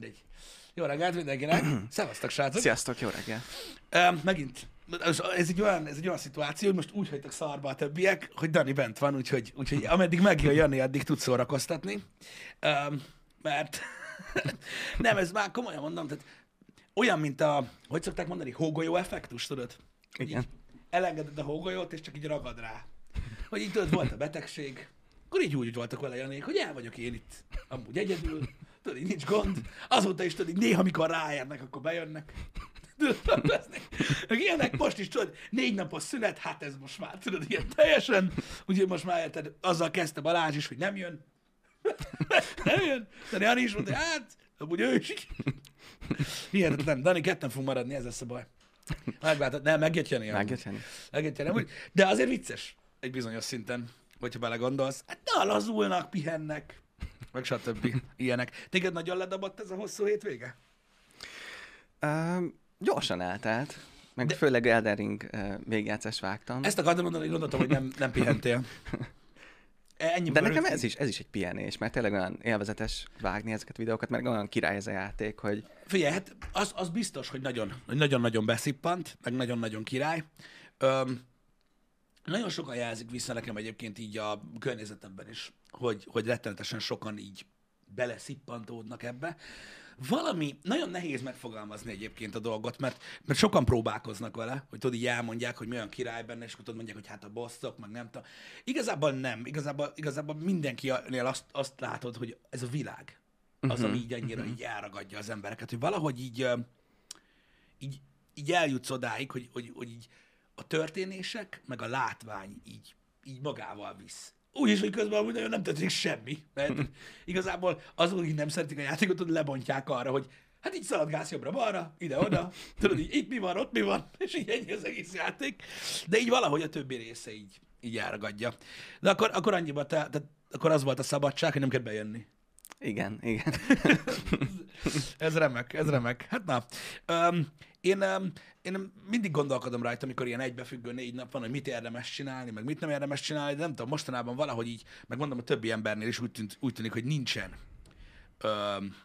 mindegy. Jó reggelt mindenkinek. Szevasztok, srácok. Sziasztok, jó reggel. Uh, megint, ez egy, olyan, ez egy olyan szituáció, hogy most úgy hagytak szarba a többiek, hogy Dani bent van, úgyhogy, úgyhogy ameddig megjön Jani, addig tud szórakoztatni. Um, mert nem, ez már komolyan mondom, tehát olyan, mint a, hogy szokták mondani, hógolyó effektus, tudod? Igen. Így elengeded a hógolyót, és csak így ragad rá. Hogy így tudod, volt a betegség, akkor így úgy voltak vele Janék, hogy el vagyok én itt, amúgy egyedül, tudod, így nincs gond. Azóta is tudod, így néha, amikor ráérnek, akkor bejönnek. Ilyenek most is, tudod, négy napos szünet, hát ez most már, tudod, ilyen teljesen. Úgyhogy most már érted, azzal kezdte Balázs is, hogy nem jön. nem jön. De Jani is mondta, hát, amúgy ő is. Hihetetlen. Dani, ketten fogunk maradni, ez lesz a baj. Meglátod, nem, megjött Jani. Megjött Jani. Megjött Jani. De azért vicces egy bizonyos szinten, hogyha belegondolsz. Hát na, lazulnak, pihennek, meg stb. Ilyenek. Téged nagyon ledobott ez a hosszú hétvége? Uh, gyorsan eltelt, meg De... főleg Elden Ring uh, végjátszást vágtam. Ezt akartam mondani, hogy gondoltam, hogy nem, nem pihentél. Ennyi De nekem ez is, ez is egy pihenés, mert tényleg olyan élvezetes vágni ezeket a videókat, mert olyan király ez a játék, hogy... Figyelj, hát az, az biztos, hogy nagyon, hogy nagyon-nagyon beszippant, meg nagyon-nagyon király. Öm, nagyon sokan jelzik vissza nekem egyébként így a környezetemben is, hogy, hogy rettenetesen sokan így beleszippantódnak ebbe. Valami, nagyon nehéz megfogalmazni egyébként a dolgot, mert, mert sokan próbálkoznak vele, hogy tudod, így elmondják, hogy mi olyan király benne, és tudod, mondják, hogy hát a bosszok, meg nem tudom. Igazából nem, igazából, igazából mindenkinél azt, azt látod, hogy ez a világ az, uh-huh. ami így annyira így elragadja az embereket, hogy valahogy így, így, így eljutsz odáig, hogy, hogy, hogy így a történések, meg a látvány így, így magával visz. Úgy is, hogy közben amúgy nagyon nem történik semmi, mert igazából azok, akik nem szeretik a játékot, tudod, lebontják arra, hogy hát így szaladgálsz jobbra-balra, ide-oda, tudod, így itt mi van, ott mi van, és így ennyi az egész játék. De így valahogy a többi része így, így elragadja. De akkor, akkor annyiba, te, te, akkor az volt a szabadság, hogy nem kell bejönni. Igen, igen. ez remek, ez remek. Hát na, um, én, um, én mindig gondolkodom rajta, amikor ilyen egybefüggő négy nap van, hogy mit érdemes csinálni, meg mit nem érdemes csinálni, de nem tudom, mostanában valahogy így, meg mondom a többi embernél is úgy, tűnt, úgy tűnik, hogy nincsen, um,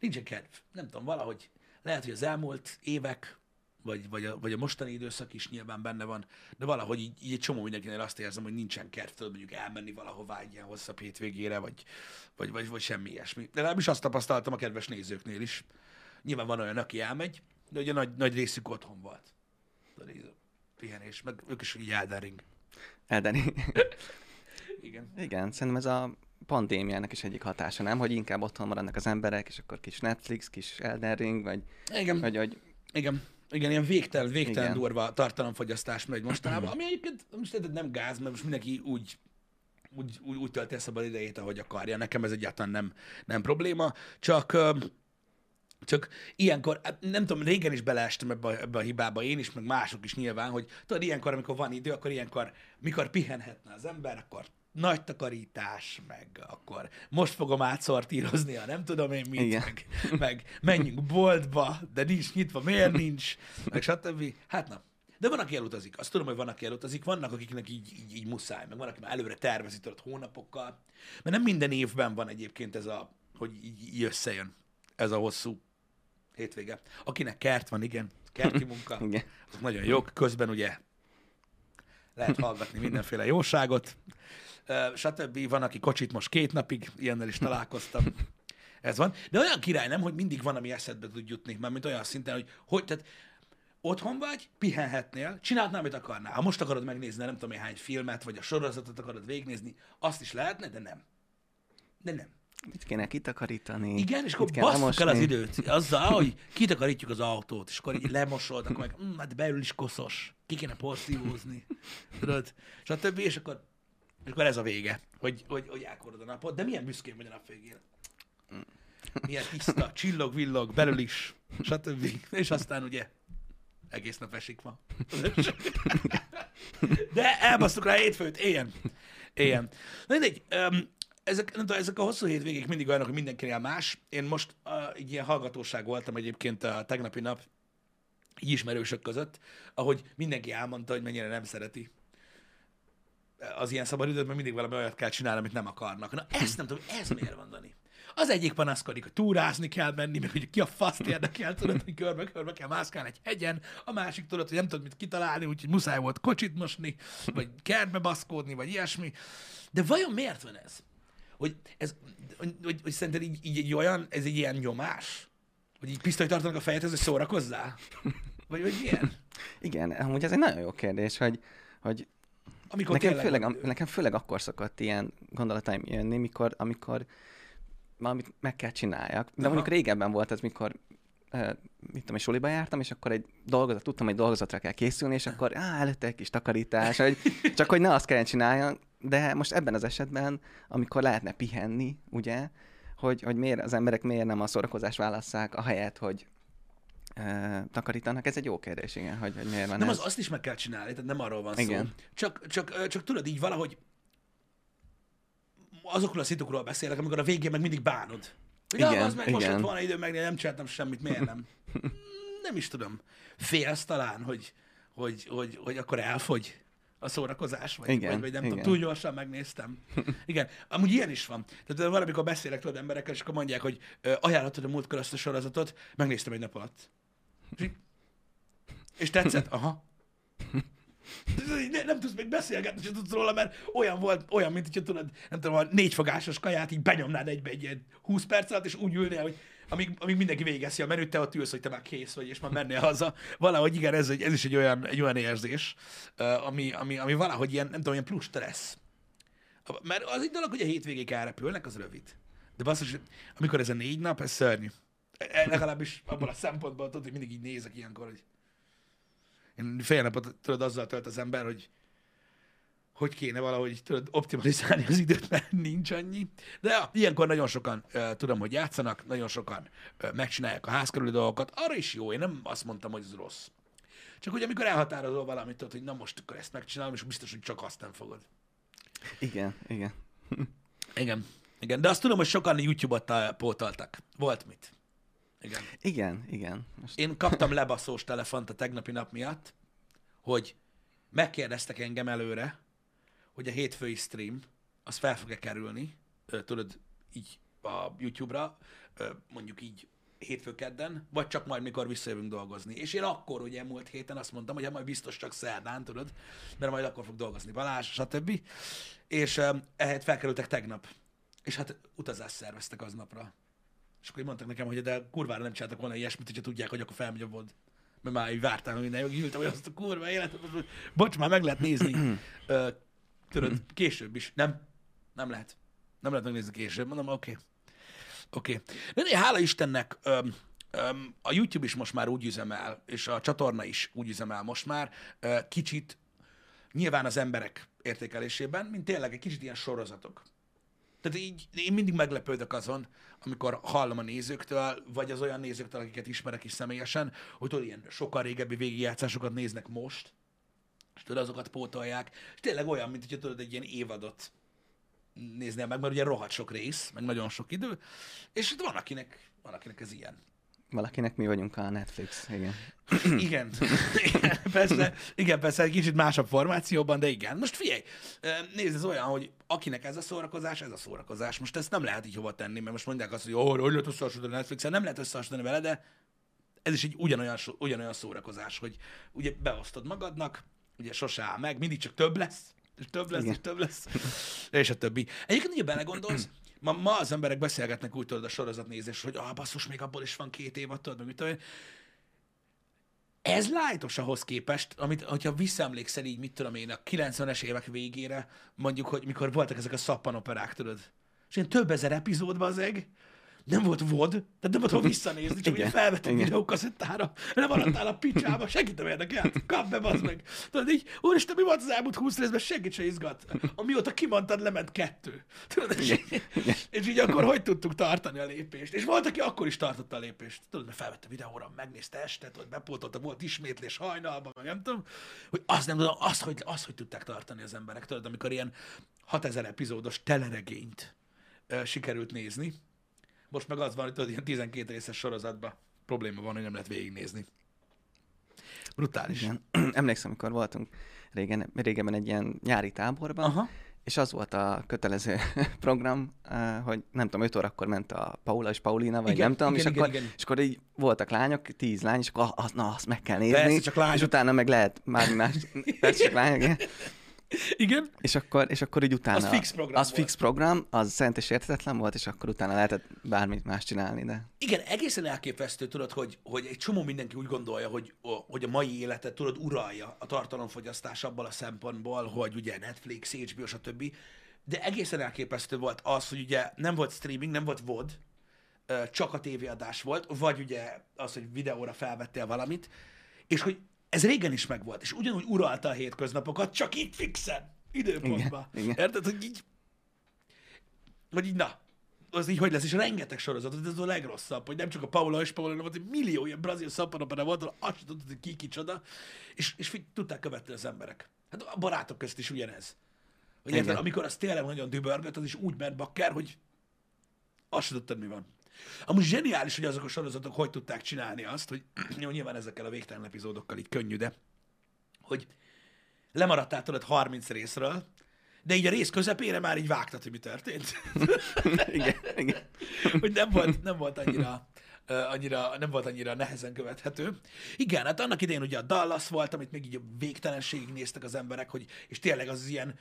nincsen kedv. Nem tudom, valahogy lehet, hogy az elmúlt évek, vagy, vagy, a, vagy a mostani időszak is nyilván benne van, de valahogy így, így egy csomó mindenkinél azt érzem, hogy nincsen kedv, tudod mondjuk elmenni valahová egy ilyen hosszabb hétvégére, vagy, vagy, vagy, vagy semmi ilyesmi. De nem is azt tapasztaltam a kedves nézőknél is. Nyilván van olyan, aki elmegy, de ugye nagy, nagy részük otthon volt. Pihenés, meg ők is így Elden Ring. Elden Ring. Igen. Igen, szerintem ez a pandémiának is egyik hatása, nem? Hogy inkább otthon maradnak az emberek, és akkor kis Netflix, kis Elden Ring, vagy... Igen. Vagy, vagy Igen. Igen, ilyen végtelen, végtelen Igen. durva tartalomfogyasztás megy mostanában, ami egyébként most nem gáz, mert most mindenki úgy úgy, úgy, úgy tölti a szabad idejét, ahogy akarja. Nekem ez egyáltalán nem, nem probléma, csak csak ilyenkor, hát nem tudom, régen is beleestem ebbe, a- ebbe a hibába, én is, meg mások is nyilván, hogy tudod, ilyenkor, amikor van idő, akkor ilyenkor, mikor pihenhetne az ember, akkor nagy takarítás, meg akkor most fogom átszortírozni, a nem tudom én mit, Igen. meg, meg menjünk boltba, de nincs nyitva, miért nincs, meg stb. Hát na. De van, aki elutazik. Azt tudom, hogy van, aki elutazik. Vannak, akiknek így, így, így muszáj, meg van, aki már előre tervezi, tudod, hónapokkal. Mert nem minden évben van egyébként ez a, hogy így, így összejön ez a hosszú hétvége. Akinek kert van, igen, kerti munka, Igen. azok nagyon jók. Közben ugye lehet hallgatni mindenféle jóságot, stb. Van, aki kocsit most két napig, ilyennel is találkoztam. Ez van. De olyan király nem, hogy mindig van, ami eszedbe tud jutni, mert mint olyan szinten, hogy, hogy tehát otthon vagy, pihenhetnél, csinálhatnál, amit akarnál. Ha most akarod megnézni, nem tudom hány filmet, vagy a sorozatot akarod végignézni, azt is lehetne, de nem. De nem. Mit kéne kitakarítani? Igen, és akkor basszuk el az időt azzal, hogy kitakarítjuk az autót, és akkor így lemosod, akkor meg, mm, hát belül is koszos, ki kéne porszívózni, tudod, többi, és akkor, és akkor ez a vége, hogy, hogy, hogy elkorod a napot, de milyen büszkén vagy a nap végén. Milyen tiszta, csillog, villog, belül is, stb. És aztán ugye egész nap esik ma. De elbasztuk rá hétfőt, éljen. Éljen. Na mindegy, ezek, nem tudom, ezek a hosszú hétvégék mindig olyanok, hogy mindenkinél más. Én most uh, egy ilyen hallgatóság voltam egyébként a tegnapi nap így ismerősök között, ahogy mindenki elmondta, hogy mennyire nem szereti az ilyen szabadidőt, mert mindig valami olyat kell csinálni, amit nem akarnak. Na ezt nem tudom, ez miért van, Dani? Az egyik panaszkodik, hogy túrázni kell menni, meg hogy ki a faszt érdekel, tudod, hogy körbe-körbe kell mászkálni egy hegyen, a másik tudod, hogy nem tudod mit kitalálni, úgyhogy muszáj volt kocsit mosni, vagy kertbe baszkódni, vagy ilyesmi. De vajon miért van ez? Hogy, ez, hogy, hogy, hogy szerinted így, így, egy olyan, ez egy ilyen nyomás? Hogy így pisztolyt tartanak a fejedhez, hogy szórakozzál? Vagy, vagy milyen? Igen, amúgy ez egy nagyon jó kérdés, hogy, hogy Amikor nekem, tényleg főleg, am, nekem főleg akkor szokott ilyen gondolataim jönni, mikor, amikor valamit meg kell csináljak. De Aha. mondjuk régebben volt ez, mikor mit tudom, és suliba jártam, és akkor egy dolgozat, tudtam, hogy dolgozatra kell készülni, és akkor á, előtte egy kis takarítás, hogy, csak hogy ne azt kelljen csináljam, de most ebben az esetben, amikor lehetne pihenni, ugye, hogy, hogy miért az emberek miért nem a szórakozást válasszák, ahelyett, hogy takarítanak, ez egy jó kérdés, igen, hogy, hogy miért van Nem, ez. az azt is meg kell csinálni, tehát nem arról van Igen. szó. Csak, csak, csak tudod, így valahogy azokról a szitukról beszélek, amikor a végén meg mindig bánod. Hogy Igen, az meg most igen. lett volna idő meg, nem csináltam semmit, miért nem? Nem is tudom. Félsz talán, hogy, hogy, hogy, hogy akkor elfogy a szórakozás, vagy, Igen, vagy, vagy nem igen. tudom, túl gyorsan megnéztem. Igen, amúgy ilyen is van. Tehát valamikor beszélek tudod emberekkel, és akkor mondják, hogy ö, ajánlhatod a múltkor azt a sorozatot, megnéztem egy nap alatt. És, tetszett? Aha. Ne, nem tudsz még beszélgetni, sem tudsz róla, mert olyan volt, olyan, mint hogyha tudod, nem tudom, a négyfogásos kaját így benyomnád egybe egy ilyen 20 perc alatt, és úgy ülnél, hogy amíg, amíg mindenki végeszi a menüt, te ott ülsz, hogy te már kész vagy, és már mennél haza. Valahogy igen, ez, egy, ez is egy olyan, egy olyan érzés, ami, ami, ami valahogy ilyen, nem tudom, ilyen plusz stressz. Mert az egy dolog, hogy a hétvégék elrepülnek, az rövid. De basszus, amikor ez a négy nap, ez szörnyű. E- Legalábbis abban a szempontból tudod, hogy mindig így nézek ilyenkor, hogy én fél napot tudod azzal tölt az ember, hogy hogy kéne valahogy tudod, optimalizálni az időt, mert nincs annyi. De ja, ilyenkor nagyon sokan uh, tudom, hogy játszanak, nagyon sokan uh, megcsinálják a ház körüli dolgokat. Arra is jó, én nem azt mondtam, hogy ez rossz. Csak hogy amikor elhatározol valamit, tudod, hogy na most akkor ezt megcsinálom, és biztos, hogy csak azt nem fogod. Igen, igen. Igen. Igen, de azt tudom, hogy sokan YouTube-ot pótoltak. Volt mit. Igen. Igen, igen. Most, Én kaptam lebaszós telefont a tegnapi nap miatt, hogy megkérdeztek engem előre, hogy a hétfői stream, az fel fog-e kerülni, tudod, így a YouTube-ra, mondjuk így hétfő kedden, vagy csak majd, mikor visszajövünk dolgozni. És én akkor, ugye múlt héten azt mondtam, hogy hát majd biztos csak szerdán, tudod, mert majd akkor fog dolgozni Balázs, stb. És ehhez felkerültek tegnap. És hát utazást szerveztek aznapra. És akkor mondtak nekem, hogy de kurvára nem csináltak volna ilyesmit, hogyha tudják, hogy akkor felmegy a vod. Mert már így vártam, hogy meg ültem, hogy azt a kurva életet, bocs, már meg lehet nézni. Ö, tudod, később is. Nem, nem lehet. Nem lehet megnézni később. Mondom, oké. Okay. Oké. Okay. De hála Istennek, öm, öm, a YouTube is most már úgy üzemel, és a csatorna is úgy üzemel most már, ö, kicsit nyilván az emberek értékelésében, mint tényleg egy kicsit ilyen sorozatok. Tehát így én mindig meglepődök azon, amikor hallom a nézőktől, vagy az olyan nézőktől, akiket ismerek is személyesen, hogy tudod, ilyen sokkal régebbi végigjátszásokat néznek most, és tudod, azokat pótolják, és tényleg olyan, mint hogyha tudod, egy ilyen évadot néznél meg, mert ugye rohadt sok rész, meg nagyon sok idő, és itt van akinek, van akinek ez ilyen. Valakinek mi vagyunk a Netflix, igen. Igen. igen, persze, igen, persze, egy kicsit másabb formációban, de igen. Most figyelj, nézd, ez olyan, hogy akinek ez a szórakozás, ez a szórakozás. Most ezt nem lehet így hova tenni, mert most mondják azt, hogy jó, hogy lehet összehasonlítani a netflix nem lehet összehasonlítani vele, de ez is egy ugyanolyan, ugyanolyan szórakozás, hogy ugye beosztod magadnak, ugye sose áll meg, mindig csak több lesz, és több lesz, Igen. és több lesz, és a többi. Egyébként ugye belegondolsz, ma, ma az emberek beszélgetnek úgy tudod a sorozatnézés, hogy ah, basszus, még abból is van két év, tudod, meg mit tudom én. Ez lájtos ahhoz képest, amit, hogyha visszaemlékszel így, mit tudom én, a 90-es évek végére, mondjuk, hogy mikor voltak ezek a szappanoperák, tudod. És ilyen több ezer epizódban az nem volt VOD, tehát nem volt hol visszanézni, csak ugye Igen, felvettem igen. videókazettára, nem maradtál a picsába, senkit nem érdekelt, kap be, bazd meg. Tudod így, úristen, mi volt az elmúlt 20 részben, senkit se izgat. Amióta kimondtad, lement kettő. Tudod, és, és így akkor hogy tudtuk tartani a lépést? És volt, aki akkor is tartotta a lépést. Tudod, mert felvette videóra, megnézte este, tudod, bepótolta, volt ismétlés hajnalban, meg nem tudom, hogy azt nem tudom, azt, hogy, azt, hogy tudták tartani az emberek, tudod, amikor ilyen 6000 epizódos teleregényt sikerült nézni, most meg az van, hogy tudod, ilyen 12 részes sorozatban probléma van, hogy nem lehet végignézni. Brutális. Igen. Emlékszem, amikor voltunk régen, régebben egy ilyen nyári táborban, Aha. és az volt a kötelező program, eh, hogy nem tudom, 5 órakor ment a Paula és Paulina, vagy Igen, nem tudom, igen, és, igen, akkor, igen. és akkor így voltak lányok, tíz lány, és akkor ah, az, na, azt meg kell nézni, Persze, csak lányok. és utána meg lehet már más, persze csak lányok, igen. És akkor, és akkor így utána... Az fix program Az volt. fix program, az szent és értetetlen volt, és akkor utána lehetett bármit más csinálni, de... Igen, egészen elképesztő, tudod, hogy, hogy egy csomó mindenki úgy gondolja, hogy, hogy a mai életet, tudod, uralja a tartalomfogyasztás abból a szempontból, hogy ugye Netflix, HBO, stb. De egészen elképesztő volt az, hogy ugye nem volt streaming, nem volt VOD, csak a tévéadás volt, vagy ugye az, hogy videóra felvettél valamit, és hogy ez régen is megvolt, és ugyanúgy uralta a hétköznapokat, csak így fixen, időpontban. Igen, igen. Érted, hogy így vagy így, na, az így hogy lesz, és rengeteg sorozat, ez a legrosszabb, hogy nem csak a Paula és Paula, hanem egy millió ilyen brazil szappanopera volt, azt sem tudtad, hogy ki kicsoda, és, és tudták követni az emberek. Hát a barátok közt is ugyanez. Hogy érted, amikor az tényleg nagyon dübörgött, az is úgy ment bakker, hogy azt sem tudtad, mi van. Amúgy zseniális, hogy azok a sorozatok hogy tudták csinálni azt, hogy jó, nyilván ezekkel a végtelen epizódokkal így könnyű, de hogy lemaradtál tudod 30 részről, de így a rész közepére már így vágtad, hogy mi történt. igen, igen. hogy nem volt, nem volt annyira, annyira, nem volt annyira nehezen követhető. Igen, hát annak idején ugye a Dallas volt, amit még így a végtelenségig néztek az emberek, hogy, és tényleg az ilyen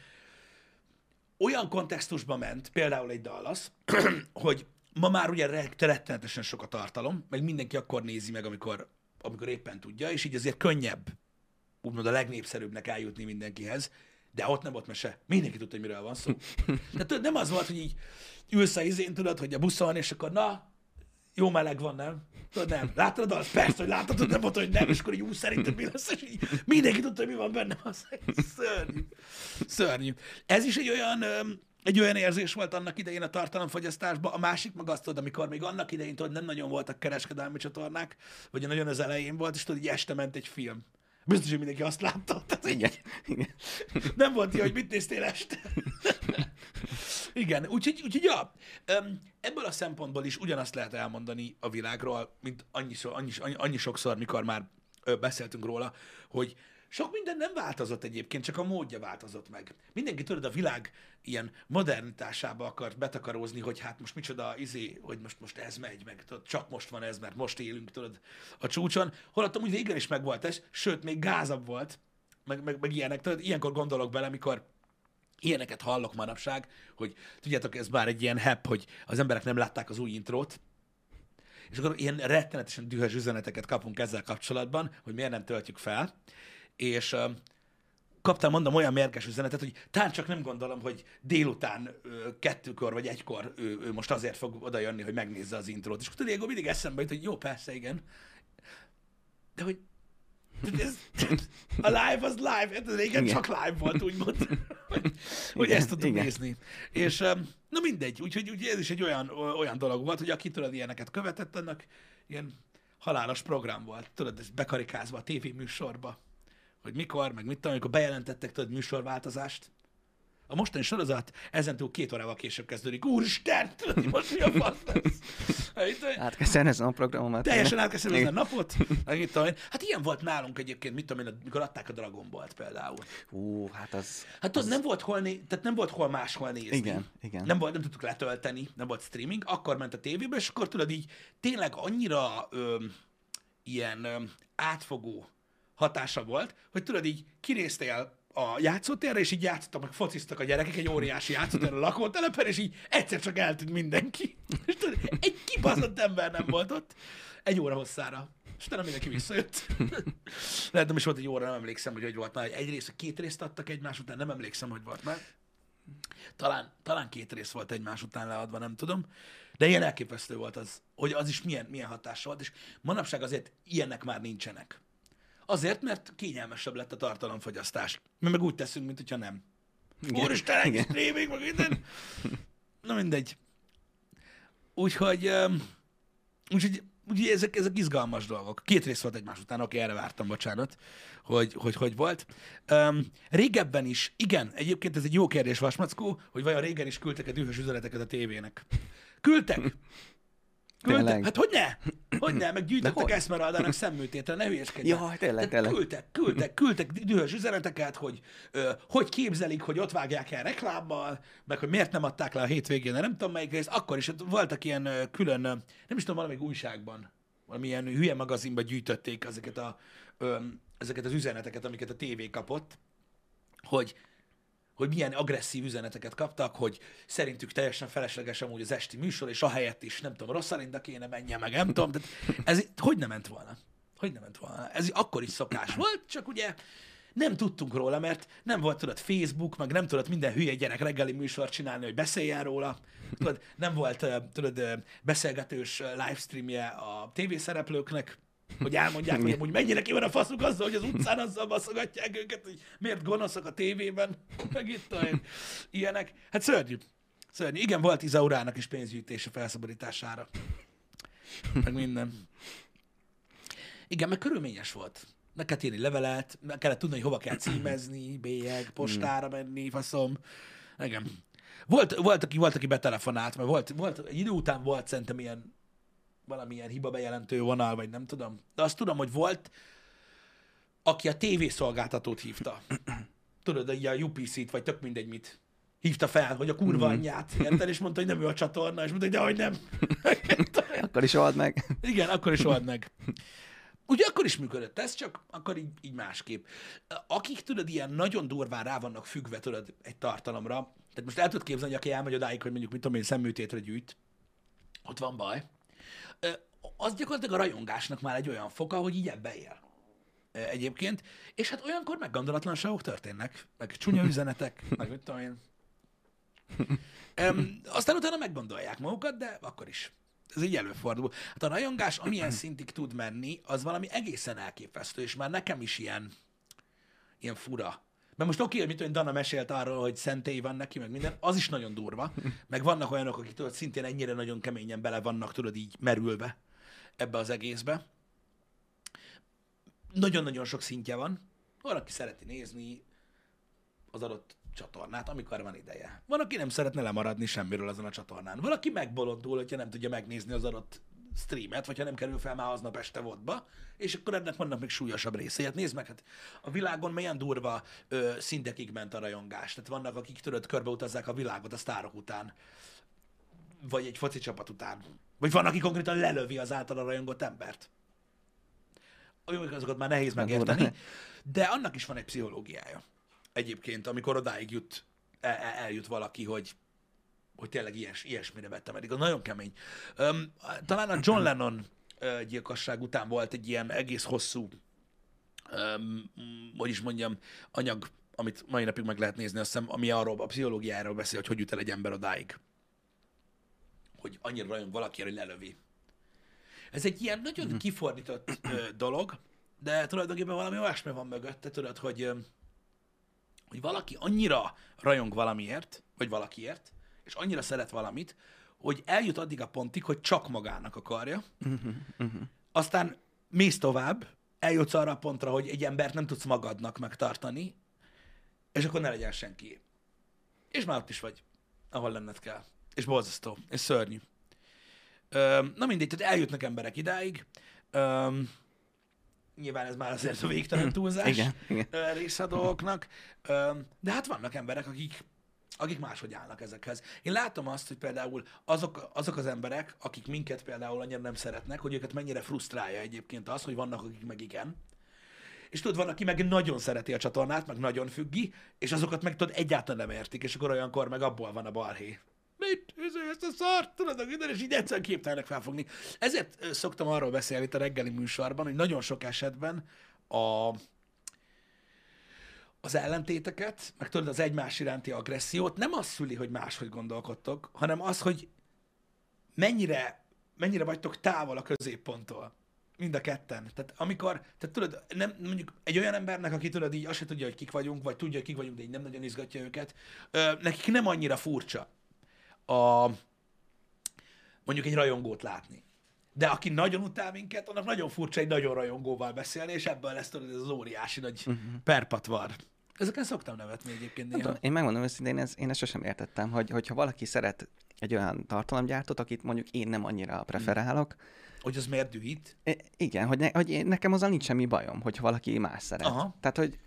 olyan kontextusban ment, például egy Dallas, hogy ma már ugye re- rettenetesen sok a tartalom, meg mindenki akkor nézi meg, amikor, amikor éppen tudja, és így azért könnyebb, úgymond a legnépszerűbbnek eljutni mindenkihez, de ott nem volt mese. Mindenki tudta, hogy miről van szó. De tudod, nem az volt, hogy így ülsz a izén, tudod, hogy a buszon, és akkor na, jó meleg van, nem? Tudod, nem. Láttad a dalt? Persze, hogy láttad, tudod, nem volt, hogy nem, és akkor így úgy szerinted mi lesz, és így mindenki tudta, hogy mi van benne. Az szörnyű. Szörnyű. Ez is egy olyan, egy olyan érzés volt annak idején a tartalomfogyasztásban. A másik meg azt tudod, amikor még annak idején tudod, nem nagyon voltak kereskedelmi csatornák, vagy nagyon az elején volt, és tudod, így este ment egy film. Biztos, hogy mindenki azt látta. Tehát, Igen, igen. nem volt ilyen, hogy mit néztél este. Igen, úgyhogy, úgyhogy ja, ebből a szempontból is ugyanazt lehet elmondani a világról, mint annyi, annyi, annyi sokszor, mikor már beszéltünk róla, hogy sok minden nem változott egyébként, csak a módja változott meg. Mindenki tudod, a világ ilyen modernitásába akart betakarózni, hogy hát most micsoda izé, hogy most, most ez megy, meg tudod, csak most van ez, mert most élünk, tudod, a csúcson. Holott amúgy régen is megvolt ez, sőt, még gázabb volt, meg, meg, meg ilyenek. Tudod, ilyenkor gondolok bele, amikor ilyeneket hallok manapság, hogy tudjátok, ez már egy ilyen hep, hogy az emberek nem látták az új intrót, és akkor ilyen rettenetesen dühös üzeneteket kapunk ezzel kapcsolatban, hogy miért nem töltjük fel, és uh, kaptam, mondom, olyan mérges üzenetet, hogy tán csak nem gondolom, hogy délután ö, kettőkor vagy egykor ő, ő most azért fog oda jönni, hogy megnézze az intrót. És akkor ilyenkor mindig eszembe jut, hogy jó, persze, igen. De hogy ez, a live az live, hát ez régen Igen. csak live volt, úgymond, hogy, hogy Igen, ezt tudtuk igen. nézni. És um, na mindegy, úgyhogy, úgyhogy ez is egy olyan, olyan dolog volt, hogy aki tudod ilyeneket követett, annak ilyen halálos program volt. Tudod, ez bekarikázva a tévéműsorba, hogy mikor, meg mit tudom, amikor bejelentettek tudod műsorváltozást. A mostani sorozat ezentúl két órával később kezdődik. Úristen, tudod, most mi a fasz lesz? Hát, kell szerezni a programomat. Teljesen át kell szervezni a napot. meg mit tudom én. Hát ilyen volt nálunk egyébként, mit tudom én, amikor adták a Dragon Ball-t például. Ú, hát az... Hát tudod, nem volt hol, né- tehát nem volt hol máshol nézni. Igen, igen. Nem, volt, nem tudtuk letölteni, nem volt streaming, akkor ment a tévébe, és akkor tudod így tényleg annyira öm, ilyen öm, átfogó hatása volt, hogy tudod így kinéztél a játszótérre, és így játszottak, meg fociztak a gyerekek egy óriási játszótér a lakótelepen, és így egyszer csak eltűnt mindenki. És tudod, egy kibaszott ember nem volt ott egy óra hosszára. És utána mindenki visszajött. Lehet, nem is volt egy óra, nem emlékszem, hogy hogy volt már. Egy rész, két részt adtak egymás után, nem emlékszem, hogy volt már. Talán, talán két rész volt egymás után leadva, nem tudom. De ilyen elképesztő volt az, hogy az is milyen, milyen hatással volt, és manapság azért ilyenek már nincsenek. Azért, mert kényelmesebb lett a tartalomfogyasztás. Mi meg úgy teszünk, mint hogyha nem. Igen. Úristen, Igen. streaming, meg minden. Na mindegy. Úgyhogy, um, úgyhogy, úgyhogy ezek, ezek izgalmas dolgok. Két rész volt egymás után, oké, erre vártam, bocsánat, hogy hogy, hogy volt. Um, régebben is, igen, egyébként ez egy jó kérdés, Vasmackó, hogy vajon régen is küldtek-e dühös üzeneteket a tévének. Küldtek, Tényleg? hát hogy ne? Hogy ne? Meg gyűjtöttek? Esmeraldának szemműtétre, ne hülyeskedj. Jaj, tényleg, tényleg. Küldtek, küldtek, küldtek dühös üzeneteket, hogy ö, hogy képzelik, hogy ott vágják el reklámmal, meg hogy miért nem adták le a hétvégén, nem tudom melyik rész. Akkor is voltak ilyen ö, külön, nem is tudom, valamelyik újságban, valamilyen hülye magazinban gyűjtötték ezeket, a, ö, ezeket az üzeneteket, amiket a tévé kapott, hogy hogy milyen agresszív üzeneteket kaptak, hogy szerintük teljesen felesleges amúgy az esti műsor, és ahelyett is, nem tudom, Rosszalinda kéne menjen, meg nem tudom. Tehát ez hogy nem ment volna? Hogy nem ment volna? Ez akkor is szokás volt, csak ugye nem tudtunk róla, mert nem volt, tudod, Facebook, meg nem tudott minden hülye gyerek reggeli műsort csinálni, hogy beszéljen róla. Tudod, nem volt, tudod, beszélgetős livestreamje a tévészereplőknek, hogy elmondják, hogy amúgy mennyire ki van a faszuk azzal, hogy az utcán azzal baszogatják őket, hogy miért gonoszak a tévében, meg itt olyan ilyenek. Hát szörnyű. Szörnyű. Igen, volt Izaurának is pénzgyűjtése felszabadítására. Meg minden. Igen, meg körülményes volt. Meg kellett írni levelet, meg kellett tudni, hogy hova kell címezni, bélyeg, postára menni, faszom. Igen. Volt, volt, aki, volt, aki betelefonált, mert volt, volt, egy idő után volt szerintem ilyen valamilyen hiba bejelentő vonal, vagy nem tudom. De azt tudom, hogy volt, aki a tévészolgáltatót hívta. Tudod, a UPC-t, vagy tök mindegy mit. Hívta fel, hogy a kurva anyját, érted? És mondta, hogy nem ő a csatorna, és mondta, hogy dehogy nem. Akkor is old meg. Igen, akkor is old meg. Ugye akkor is működött ez, csak akkor így, így másképp. Akik, tudod, ilyen nagyon durván rá vannak függve, tudod, egy tartalomra, tehát most el tudod képzelni, hogy aki elmegy odáig, hogy mondjuk, mit tudom én, szemműtétre gyűjt, ott van baj. Az gyakorlatilag a rajongásnak már egy olyan foka, hogy így ebbe él. Egyébként. És hát olyankor meg gondolatlanságok történnek, meg csúnya üzenetek, meg mit tudom én. Um, aztán utána meggondolják magukat, de akkor is. Ez így előfordul. Hát a rajongás, amilyen szintig tud menni, az valami egészen elképesztő, és már nekem is ilyen, ilyen fura. Mert most oké, hogy mit tudom, Dana mesélt arról, hogy szentély van neki, meg minden, az is nagyon durva. Meg vannak olyanok, akik tudod, szintén ennyire nagyon keményen bele vannak, tudod, így merülve ebbe az egészbe. Nagyon-nagyon sok szintje van. Van, aki szereti nézni az adott csatornát, amikor van ideje. Van, aki nem szeretne lemaradni semmiről azon a csatornán. Valaki megbolondul, hogyha nem tudja megnézni az adott streamet, vagy ha nem kerül fel már aznap este vodba, és akkor ennek vannak még súlyosabb részei. Hát nézd meg, hát a világon milyen durva ö, szintekig ment a rajongás. Tehát vannak, akik tudod, körbeutazzák a világot a sztárok után, vagy egy foci csapat után. Vagy van, aki konkrétan lelövi az általa rajongott embert. Mondjuk azokat már nehéz megérteni, de annak is van egy pszichológiája. Egyébként, amikor odáig jut, el, el- eljut valaki, hogy, hogy tényleg ilyes, ilyesmire vettem eddig. Az nagyon kemény. Um, talán a John Lennon gyilkosság után volt egy ilyen egész hosszú, um, hogy is mondjam, anyag, amit mai napig meg lehet nézni, azt hiszem, ami arról, a pszichológiáról beszél, hogy hogy jut el egy ember odáig. Hogy annyira rajong valaki, hogy lelövi. Ez egy ilyen nagyon kifordított ö, dolog, de tulajdonképpen valami olyasmi van mögötte, tudod, hogy, ö, hogy valaki annyira rajong valamiért, vagy valakiért, és annyira szeret valamit, hogy eljut addig a pontig, hogy csak magának akarja, aztán mész tovább, eljutsz arra a pontra, hogy egy embert nem tudsz magadnak megtartani, és akkor ne legyen senki. És már ott is vagy, ahol lenned kell. És borzasztó, és szörnyű. Öm, na mindegy, tehát eljutnak emberek idáig. Öm, nyilván ez már azért a végtelen túlzás Igen, igen. része a dolgoknak. Öm, de hát vannak emberek, akik, akik máshogy állnak ezekhez. Én látom azt, hogy például azok, azok az emberek, akik minket például annyira nem szeretnek, hogy őket mennyire frusztrálja egyébként az, hogy vannak, akik meg igen. És tudod, van, aki meg nagyon szereti a csatornát, meg nagyon függi, és azokat meg tudod, egyáltalán nem értik, és akkor olyankor meg abból van a balhé. Mit? Ez, ezt a szart, tudod, minden, és így egyszerűen képtelenek felfogni. Ezért szoktam arról beszélni itt a reggeli műsorban, hogy nagyon sok esetben a, az ellentéteket, meg tudod, az egymás iránti agressziót nem az szüli, hogy máshogy gondolkodtok, hanem az, hogy mennyire, mennyire vagytok távol a középponttól. Mind a ketten. Tehát amikor, tehát tudod, nem, mondjuk egy olyan embernek, aki tudod így azt se tudja, hogy kik vagyunk, vagy tudja, hogy kik vagyunk, de így nem nagyon izgatja őket, ö, nekik nem annyira furcsa a, mondjuk egy rajongót látni. De aki nagyon utál minket, annak nagyon furcsa egy nagyon rajongóval beszélni, és ebből lesz tudod, ez az óriási nagy uh-huh. perpatvar. Ezeken szoktam nevetni egyébként Nem néha. tudom, én megmondom őszintén, ez, én ezt sosem értettem, hogy, hogyha valaki szeret egy olyan tartalomgyártót, akit mondjuk én nem annyira preferálok, Hogy az miért dühít? I- igen, hogy, ne, hogy én, nekem azzal nincs semmi bajom, hogyha valaki más szeret. Aha. Tehát, hogy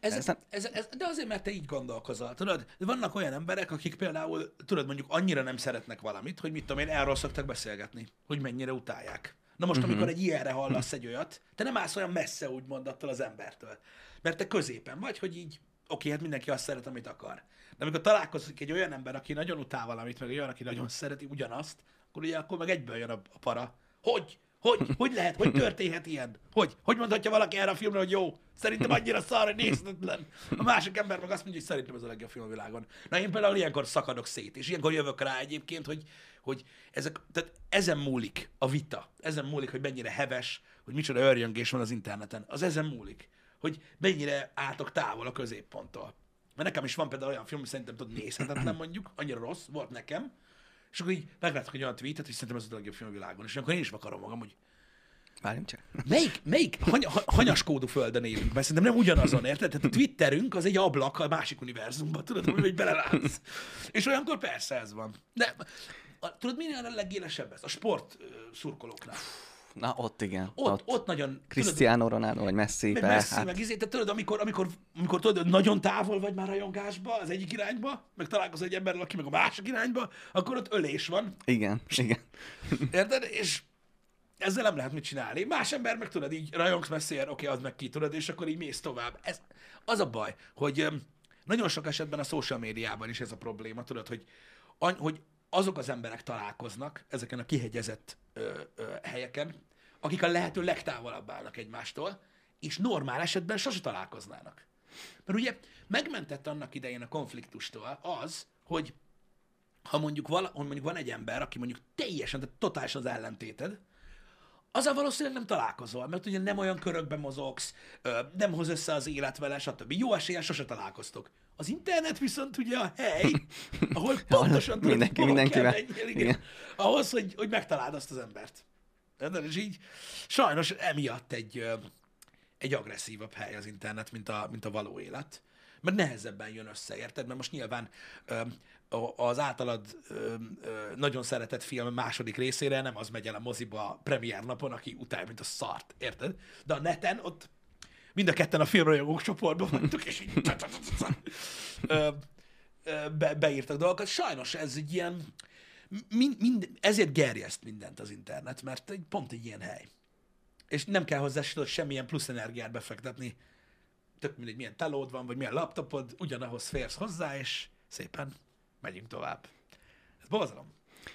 Ez, Ez ez, de azért, mert te így gondolkozol, tudod? Vannak olyan emberek, akik például, tudod, mondjuk annyira nem szeretnek valamit, hogy mit tudom én, erről szoktak beszélgetni, hogy mennyire utálják. Na most, Mhm. amikor egy ilyenre hallasz egy olyat, te nem állsz olyan messze, úgymond attól az embertől. Mert te középen vagy, hogy így, oké, hát mindenki azt szeret, amit akar. De amikor találkozik egy olyan ember, aki nagyon utál valamit, meg egy olyan, aki nagyon szereti ugyanazt, akkor ugye akkor meg egyből jön a, a para. Hogy? Hogy? Hogy lehet? Hogy történhet ilyen? Hogy? Hogy mondhatja valaki erre a filmre, hogy jó? Szerintem annyira szar, hogy nézhetetlen. A másik ember meg azt mondja, hogy szerintem ez a legjobb film a világon. Na én például ilyenkor szakadok szét, és ilyenkor jövök rá egyébként, hogy, hogy ezek, tehát ezen múlik a vita, ezen múlik, hogy mennyire heves, hogy micsoda örjöngés van az interneten. Az ezen múlik, hogy mennyire álltok távol a középponttól. Mert nekem is van például olyan film, hogy szerintem tudod, nézhetetlen mondjuk, annyira rossz, volt nekem, és akkor így meglátok egy olyan tweetet, hogy szerintem ez a legjobb film a világon, és akkor én is vakarom magam, hogy várjunk csak. Melyik, melyik hany, ha- hanyaskódú földön élünk? Mert szerintem nem ugyanazon, érted? Tehát a Twitterünk az egy ablak a másik univerzumban, tudod, hogy belelátsz. És olyankor persze ez van. De a, tudod, minél a legélesebb ez? A sport ö, szurkolóknál. Na, ott igen. Ott, ott, ott nagyon... tudod, Cristiano Ronaldo, vagy Messi, meg be, messzi, hát, meg izé, tehát tudod, amikor, amikor, amikor tudod, nagyon távol vagy már rajongásba, az egyik irányba, meg találkozol egy emberrel, aki meg a másik irányba, akkor ott ölés van, igen, igen. Érted? És ezzel nem lehet mit csinálni. Más ember meg tudod, így rajongsz messzér, oké, az meg ki, tudod, és akkor így mész tovább. Ez, az a baj, hogy nagyon sok esetben a social médiában is ez a probléma, tudod, hogy, hogy azok az emberek találkoznak ezeken a kihegyezett ö, ö, helyeken, akik a lehető legtávolabb állnak egymástól, és normál esetben sose találkoznának. Mert ugye megmentett annak idején a konfliktustól az, hogy ha mondjuk, vala, mondjuk van egy ember, aki mondjuk teljesen, tehát totálisan az ellentéted, azzal valószínűleg nem találkozol, mert ugye nem olyan körökben mozogsz, nem hoz össze az élet vele, stb. Jó eséllyel sose találkoztok. Az internet viszont ugye a hely, ahol pontosan tudod, mindenki mindenkivel. menjél, igen, Igen. ahhoz, hogy, hogy megtaláld azt az embert. Érted? És így sajnos emiatt egy, egy agresszívabb hely az internet, mint a, mint a való élet. Mert nehezebben jön össze, érted? Mert most nyilván az általad nagyon szeretett film második részére nem az megy el a moziba premier napon, aki utálja, mint a szart, érted? De a neten ott mind a ketten a filmrajongók csoportban vagytok, és így be, beírtak dolgokat. Sajnos ez egy ilyen, mind, mind, ezért gerjeszt mindent az internet, mert egy, pont egy ilyen hely. És nem kell hozzá semmilyen plusz energiát befektetni. Tök mindegy, milyen telód van, vagy milyen laptopod, ugyanahoz férsz hozzá, és szépen megyünk tovább. Ez borzalom.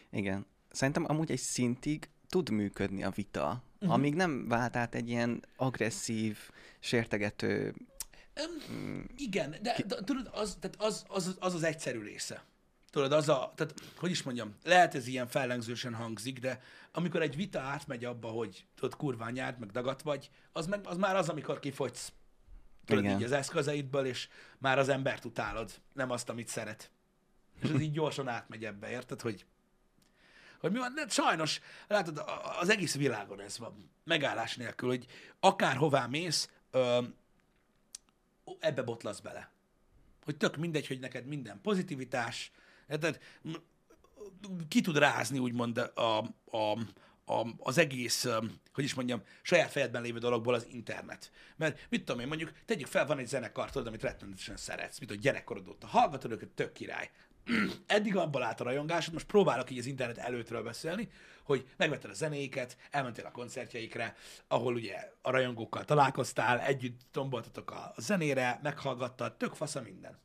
Igen. Szerintem amúgy egy szintig tud működni a vita, uh-huh. amíg nem vált át egy ilyen agresszív, sértegető... Um, igen, de, de tudod, az, tehát az, az, az az egyszerű része. Tudod, az a, tehát, hogy is mondjam, lehet ez ilyen fellengzősen hangzik, de amikor egy vita átmegy abba, hogy tudod, kurván nyárt, meg dagat vagy, az, meg, az már az, amikor kifogysz tudod, Igen. így az eszközeidből, és már az embert utálod, nem azt, amit szeret. És ez így gyorsan átmegy ebbe, érted, hogy hogy mi van, de sajnos, látod, az egész világon ez van, megállás nélkül, hogy akárhová mész, ö, ebbe botlasz bele. Hogy tök mindegy, hogy neked minden pozitivitás, M- ki tud rázni, úgymond a, a, a, az egész, hogy is mondjam, saját fejedben lévő dologból az internet. Mert mit tudom én, mondjuk tegyük fel, van egy zenekar, tudod, amit rettenetesen szeretsz, mint a gyerekkorod óta hallgatod őket, tök király. Eddig abból állt a rajongásod, most próbálok így az internet előttről beszélni, hogy megvetted a zenéket, elmentél a koncertjeikre, ahol ugye a rajongókkal találkoztál, együtt tomboltatok a zenére, meghallgattad, tök fasz a minden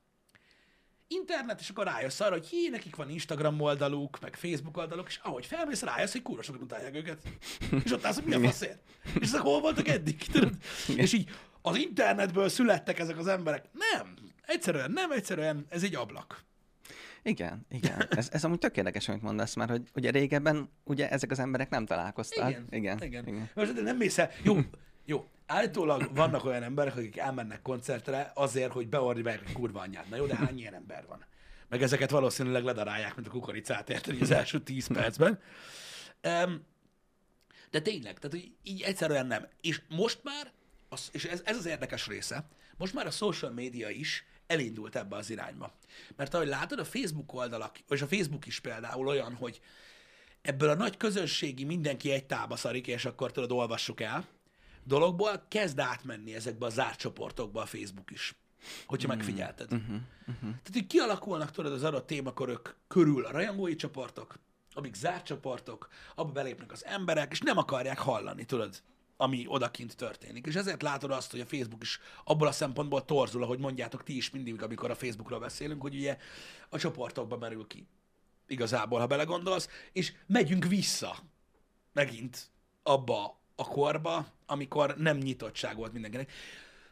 internet, és akkor rájössz arra, hogy hé, nekik van Instagram oldaluk, meg Facebook oldaluk, és ahogy felmész, rájössz, hogy kurva sokat utálják őket. És ott állsz, hogy mi a faszért? És ezek hol voltak eddig? Tudod? És így az internetből születtek ezek az emberek. Nem. Egyszerűen nem, egyszerűen ez egy ablak. Igen, igen. Ez, ez amúgy tök érdekes, amit mondasz, mert hogy ugye régebben ugye ezek az emberek nem találkoztak. Igen. Igen. igen. igen. Most de nem mész el. Jó, jó. Állítólag vannak olyan emberek, akik elmennek koncertre azért, hogy beordibálják a kurva anyját. Na jó, de hány ilyen ember van? Meg ezeket valószínűleg ledarálják, mint a kukoricát, érted, az első tíz percben. Um, de tényleg, tehát hogy így egyszerűen nem. És most már, az, és ez, ez az érdekes része, most már a social média is elindult ebbe az irányba. Mert ahogy látod, a Facebook oldalak, és a Facebook is például olyan, hogy ebből a nagy közönségi mindenki egy tába szarik, és akkor tudod, olvassuk el, dologból kezd átmenni ezekbe a zárt csoportokba a Facebook is, hogyha mm. megfigyelted. Uh-huh, uh-huh. Tehát, hogy kialakulnak tudod az adott témakörök körül a rajongói csoportok, amik zárt csoportok, abba belépnek az emberek, és nem akarják hallani, tudod, ami odakint történik. És ezért látod azt, hogy a Facebook is abból a szempontból torzul, ahogy mondjátok ti is mindig, amikor a Facebookról beszélünk, hogy ugye a csoportokba merül ki. Igazából, ha belegondolsz, és megyünk vissza megint abba a korba, amikor nem nyitottság volt mindenkinek.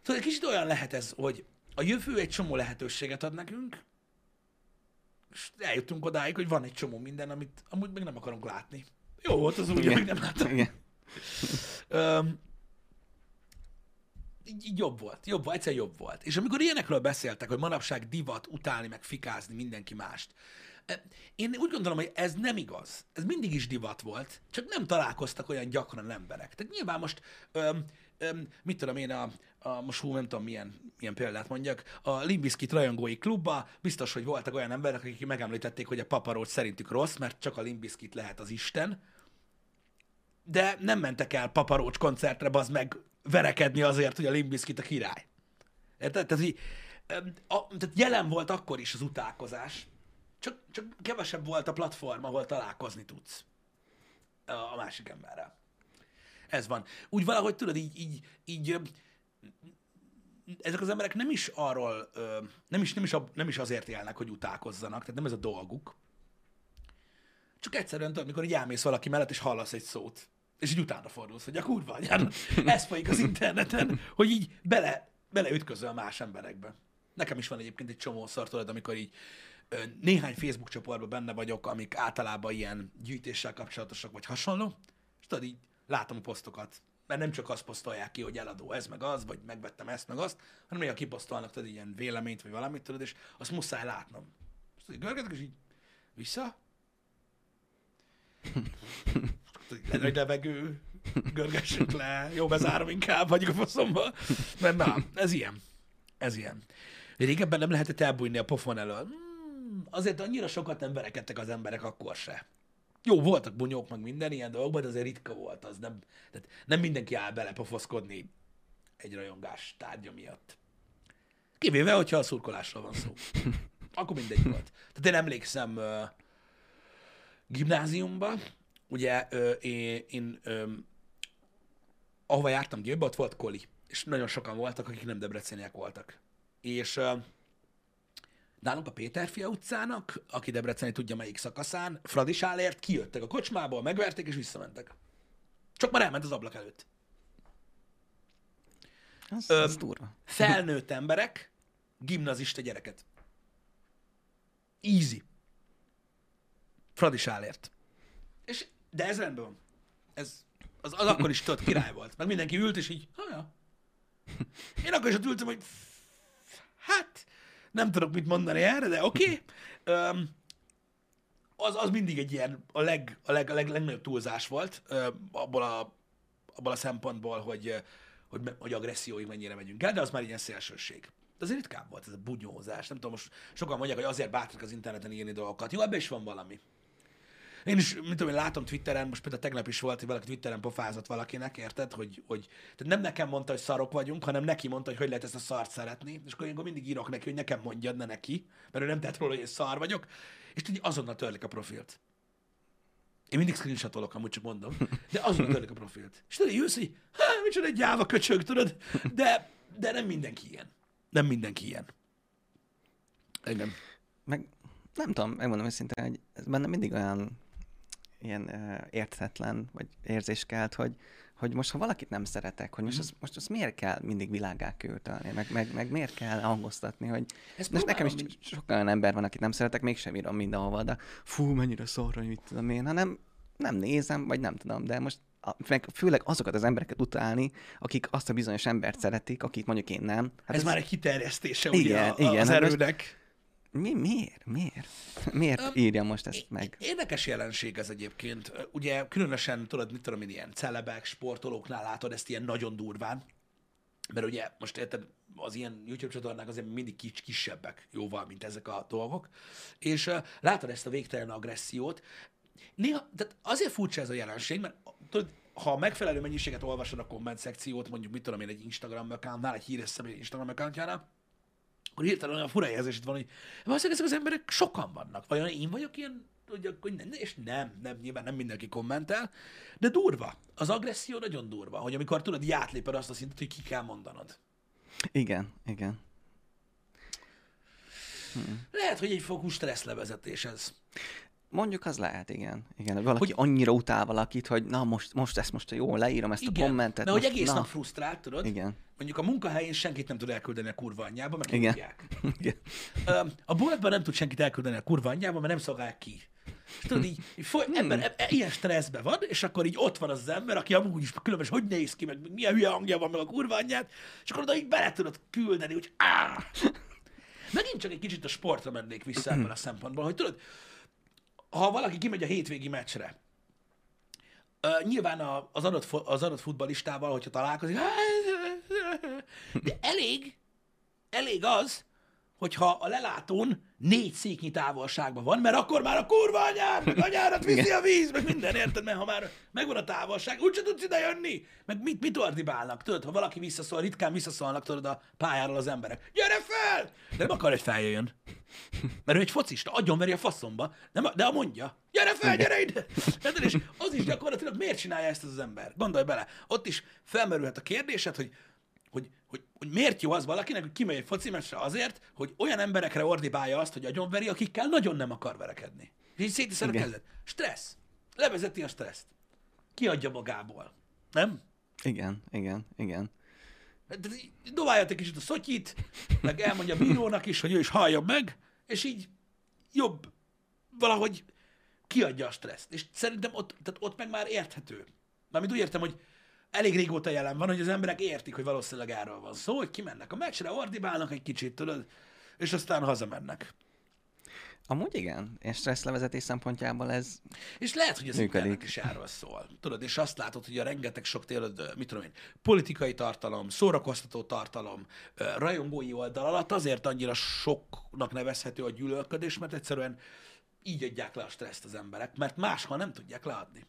Tudod, egy kicsit olyan lehet ez, hogy a jövő egy csomó lehetőséget ad nekünk, és eljutunk odáig, hogy van egy csomó minden, amit amúgy meg nem akarunk látni. Jó volt az úgy, hogy nem látom. Igen. um, így, így jobb volt, jobb volt, egyszer jobb volt. És amikor ilyenekről beszéltek, hogy manapság divat utálni, meg fikázni mindenki mást, én úgy gondolom, hogy ez nem igaz. Ez mindig is divat volt, csak nem találkoztak olyan gyakran emberek. Tehát nyilván most, öm, öm, mit tudom én, a, a, most hú, nem tudom milyen, milyen példát mondjak, a Limbiskit rajongói klubba biztos, hogy voltak olyan emberek, akik megemlítették, hogy a paparót szerintük rossz, mert csak a Limbiskit lehet az Isten, de nem mentek el paparócs koncertre, az meg verekedni azért, hogy a Limbiskit a király. Érted? Tehát, a, tehát jelen volt akkor is az utálkozás, csak, csak kevesebb volt a platform, ahol találkozni tudsz a másik emberrel. Ez van. Úgy valahogy tudod, így, így, így ezek az emberek nem is arról, nem is, nem, is, nem is azért élnek, hogy utálkozzanak, tehát nem ez a dolguk. Csak egyszerűen tudod, amikor így elmész valaki mellett, és hallasz egy szót, és így utána fordulsz, hogy a kurva anyád, ez folyik az interneten, hogy így bele, beleütközöl más emberekbe. Nekem is van egyébként egy csomó tudod, amikor így néhány Facebook csoportban benne vagyok, amik általában ilyen gyűjtéssel kapcsolatosak, vagy hasonló, és tudod, így látom a posztokat, mert nem csak azt posztolják ki, hogy eladó ez meg az, vagy megvettem ezt meg azt, hanem még a kiposztolnak tudod ilyen véleményt, vagy valamit, tudod, és azt muszáj látnom. És tudod, görgetek, és így vissza. Lenni levegő, görgessük le, jó, bezárom inkább, vagyok a faszomba. Mert na, ez ilyen. Ez ilyen. Régebben nem lehetett elbújni a pofon elől azért annyira sokat nem verekedtek az emberek akkor se. Jó, voltak bunyók, meg minden ilyen dolgokban, de azért ritka volt az. Nem, tehát nem mindenki áll bele pofoszkodni egy rajongás tárgya miatt. Kivéve, hogyha a szurkolásról van szó. Akkor mindegy volt. Tehát én emlékszem uh, gimnáziumba, ugye uh, én, én um, ahova jártam Győrbe, ott volt Koli, és nagyon sokan voltak, akik nem debreceniek voltak. És uh, nálunk a Péterfia utcának, aki Debreceni tudja melyik szakaszán, Fradi Sálért kijöttek a kocsmából, megverték és visszamentek. Csak már elment az ablak előtt. Az, Öm, az durva. Felnőtt emberek, gimnazista gyereket. Easy. Fradi Sálért. És, de ez rendben van. Ez, az, az akkor is tudod, király volt. Meg mindenki ült, és így, ha ja. Én akkor is ott ültem, hogy hát, nem tudok mit mondani erre, de oké. Okay. Az, az mindig egy ilyen, a, leg, a, leg, a leg, legnagyobb túlzás volt abból, a, abból a szempontból, hogy, hogy, hogy agresszióig mennyire megyünk el, de az már ilyen szélsőség. De azért ritkább volt ez a bunyózás. Nem tudom, most sokan mondják, hogy azért bátrak az interneten írni dolgokat. Jó, ebben is van valami. Én is, mint tudom, én látom Twitteren, most például tegnap is volt, hogy valaki Twitteren pofázott valakinek, érted? Hogy, hogy tehát nem nekem mondta, hogy szarok vagyunk, hanem neki mondta, hogy hogy lehet ezt a szart szeretni. És akkor én mindig írok neki, hogy nekem mondjad, ne neki, mert ő nem tett róla, hogy én szar vagyok. És tudja, azonnal törlik a profilt. Én mindig screenshotolok, amúgy csak mondom, de azonnal törlik a profilt. És tudod, jössz, hogy hát, micsoda egy gyáva köcsög, tudod? De, de nem mindenki ilyen. Nem mindenki ilyen. Igen. Meg nem tudom, megmondom őszintén, hogy ez benne mindig olyan ilyen érthetetlen, vagy érzéskelt, hogy, hogy most ha valakit nem szeretek, hogy most, mm. azt, most azt miért kell mindig világá küldeni, meg, meg, meg miért kell hangoztatni, hogy Ezt most nekem is mind... sok olyan ember van, akit nem szeretek, mégsem írom mindenhova, de fú, mennyire szarra, hogy mit tudom én, hanem nem nézem, vagy nem tudom, de most meg főleg azokat az embereket utálni, akik azt a bizonyos embert szeretik, akik mondjuk én nem. Hát ez, ez már egy kiterjesztése igen, ugye igen, az erőnek. Most, mi, miért? Miért? Miért um, írja most ezt meg? Érdekes jelenség ez egyébként. Ugye különösen, tudod, mit tudom én, ilyen celebek, sportolóknál látod ezt ilyen nagyon durván, mert ugye most érted, az ilyen YouTube csatornák azért mindig kis, kisebbek jóval, mint ezek a dolgok, és uh, látod ezt a végtelen agressziót. Néha, tehát azért furcsa ez a jelenség, mert tudod, ha megfelelő mennyiséget olvasod a komment szekciót, mondjuk mit tudom én egy Instagram accountnál, egy híres személy Instagram accountjánál, akkor hirtelen olyan fura érzésed van, hogy valószínűleg ezek az emberek sokan vannak. Vajon én vagyok ilyen, hogy akkor nem, és nem, nem, nyilván nem mindenki kommentel, de durva. Az agresszió nagyon durva, hogy amikor tudod, így átléped azt a szintet, hogy ki kell mondanod. Igen, igen. Lehet, hogy egy fokú stresszlevezetés ez. Mondjuk az lehet, igen. igen. hogy Valaki hogy... annyira utál valakit, hogy na most, most ezt most jó, leírom ezt Igen, a kommentet. hogy most, egész na. nap frusztrált, tudod? Igen. Mondjuk a munkahelyén senkit nem tud elküldeni a kurva anyjába, mert Igen. igen. A boltban nem tud senkit elküldeni a kurva anyjába, mert nem szolgálják ki. És tudod, így, így foly, Hmm. ember, e, ilyen stresszben van, és akkor így ott van az, az ember, aki amúgy is különböző, hogy néz ki, meg milyen hülye hangja van, meg a kurva anyját, és akkor oda így bele tudod küldeni, hogy áh! Megint csak egy kicsit a sportra mennék vissza ebből a szempontból, hogy tudod, ha valaki kimegy a hétvégi meccsre, Uh, nyilván a, az, adott, az adott futballistával, hogyha találkozik, de elég, elég az, hogyha a lelátón négy széknyi távolságban van, mert akkor már a kurva anyád, meg anyárat viszi a víz, meg minden, érted? Mert ha már megvan a távolság, úgyse tudsz ide jönni. Meg mit, mit ordibálnak, tudod? Ha valaki visszaszól, ritkán visszaszólnak, tudod, a pályáról az emberek. Gyere fel! De nem akar, hogy feljöjjön. Mert ő egy focista, agyonveri a faszomba, nem, de a mondja, gyere fel, gyere ide! Érted? És az is gyakorlatilag miért csinálja ezt az, az ember? Gondolj bele. Ott is felmerülhet a kérdésed, hogy, hogy, hogy, hogy miért jó az valakinek, hogy kimegy egy foci meccsre azért, hogy olyan emberekre ordibálja azt, hogy agyonveri, akikkel nagyon nem akar verekedni. És így szétiszed a kezed. Stressz. Levezeti a stresszt. Kiadja magából. Nem? Igen, igen, igen. De Dobálja egy kicsit a szotyit, meg elmondja a bírónak is, hogy ő is hallja meg, és így jobb valahogy kiadja a stresszt. És szerintem ott, tehát ott meg már érthető. Mármint úgy értem, hogy elég régóta jelen van, hogy az emberek értik, hogy valószínűleg erről van szó, hogy kimennek a meccsre, ordibálnak egy kicsit, tudod, és aztán hazamennek. Amúgy igen, és stresszlevezetés szempontjából ez És lehet, hogy az internet is erről szól. Tudod, és azt látod, hogy a rengeteg sok tényleg, mit tudom én, politikai tartalom, szórakoztató tartalom, rajongói oldal alatt azért annyira soknak nevezhető a gyűlölködés, mert egyszerűen így adják le a stresszt az emberek, mert máshol nem tudják leadni.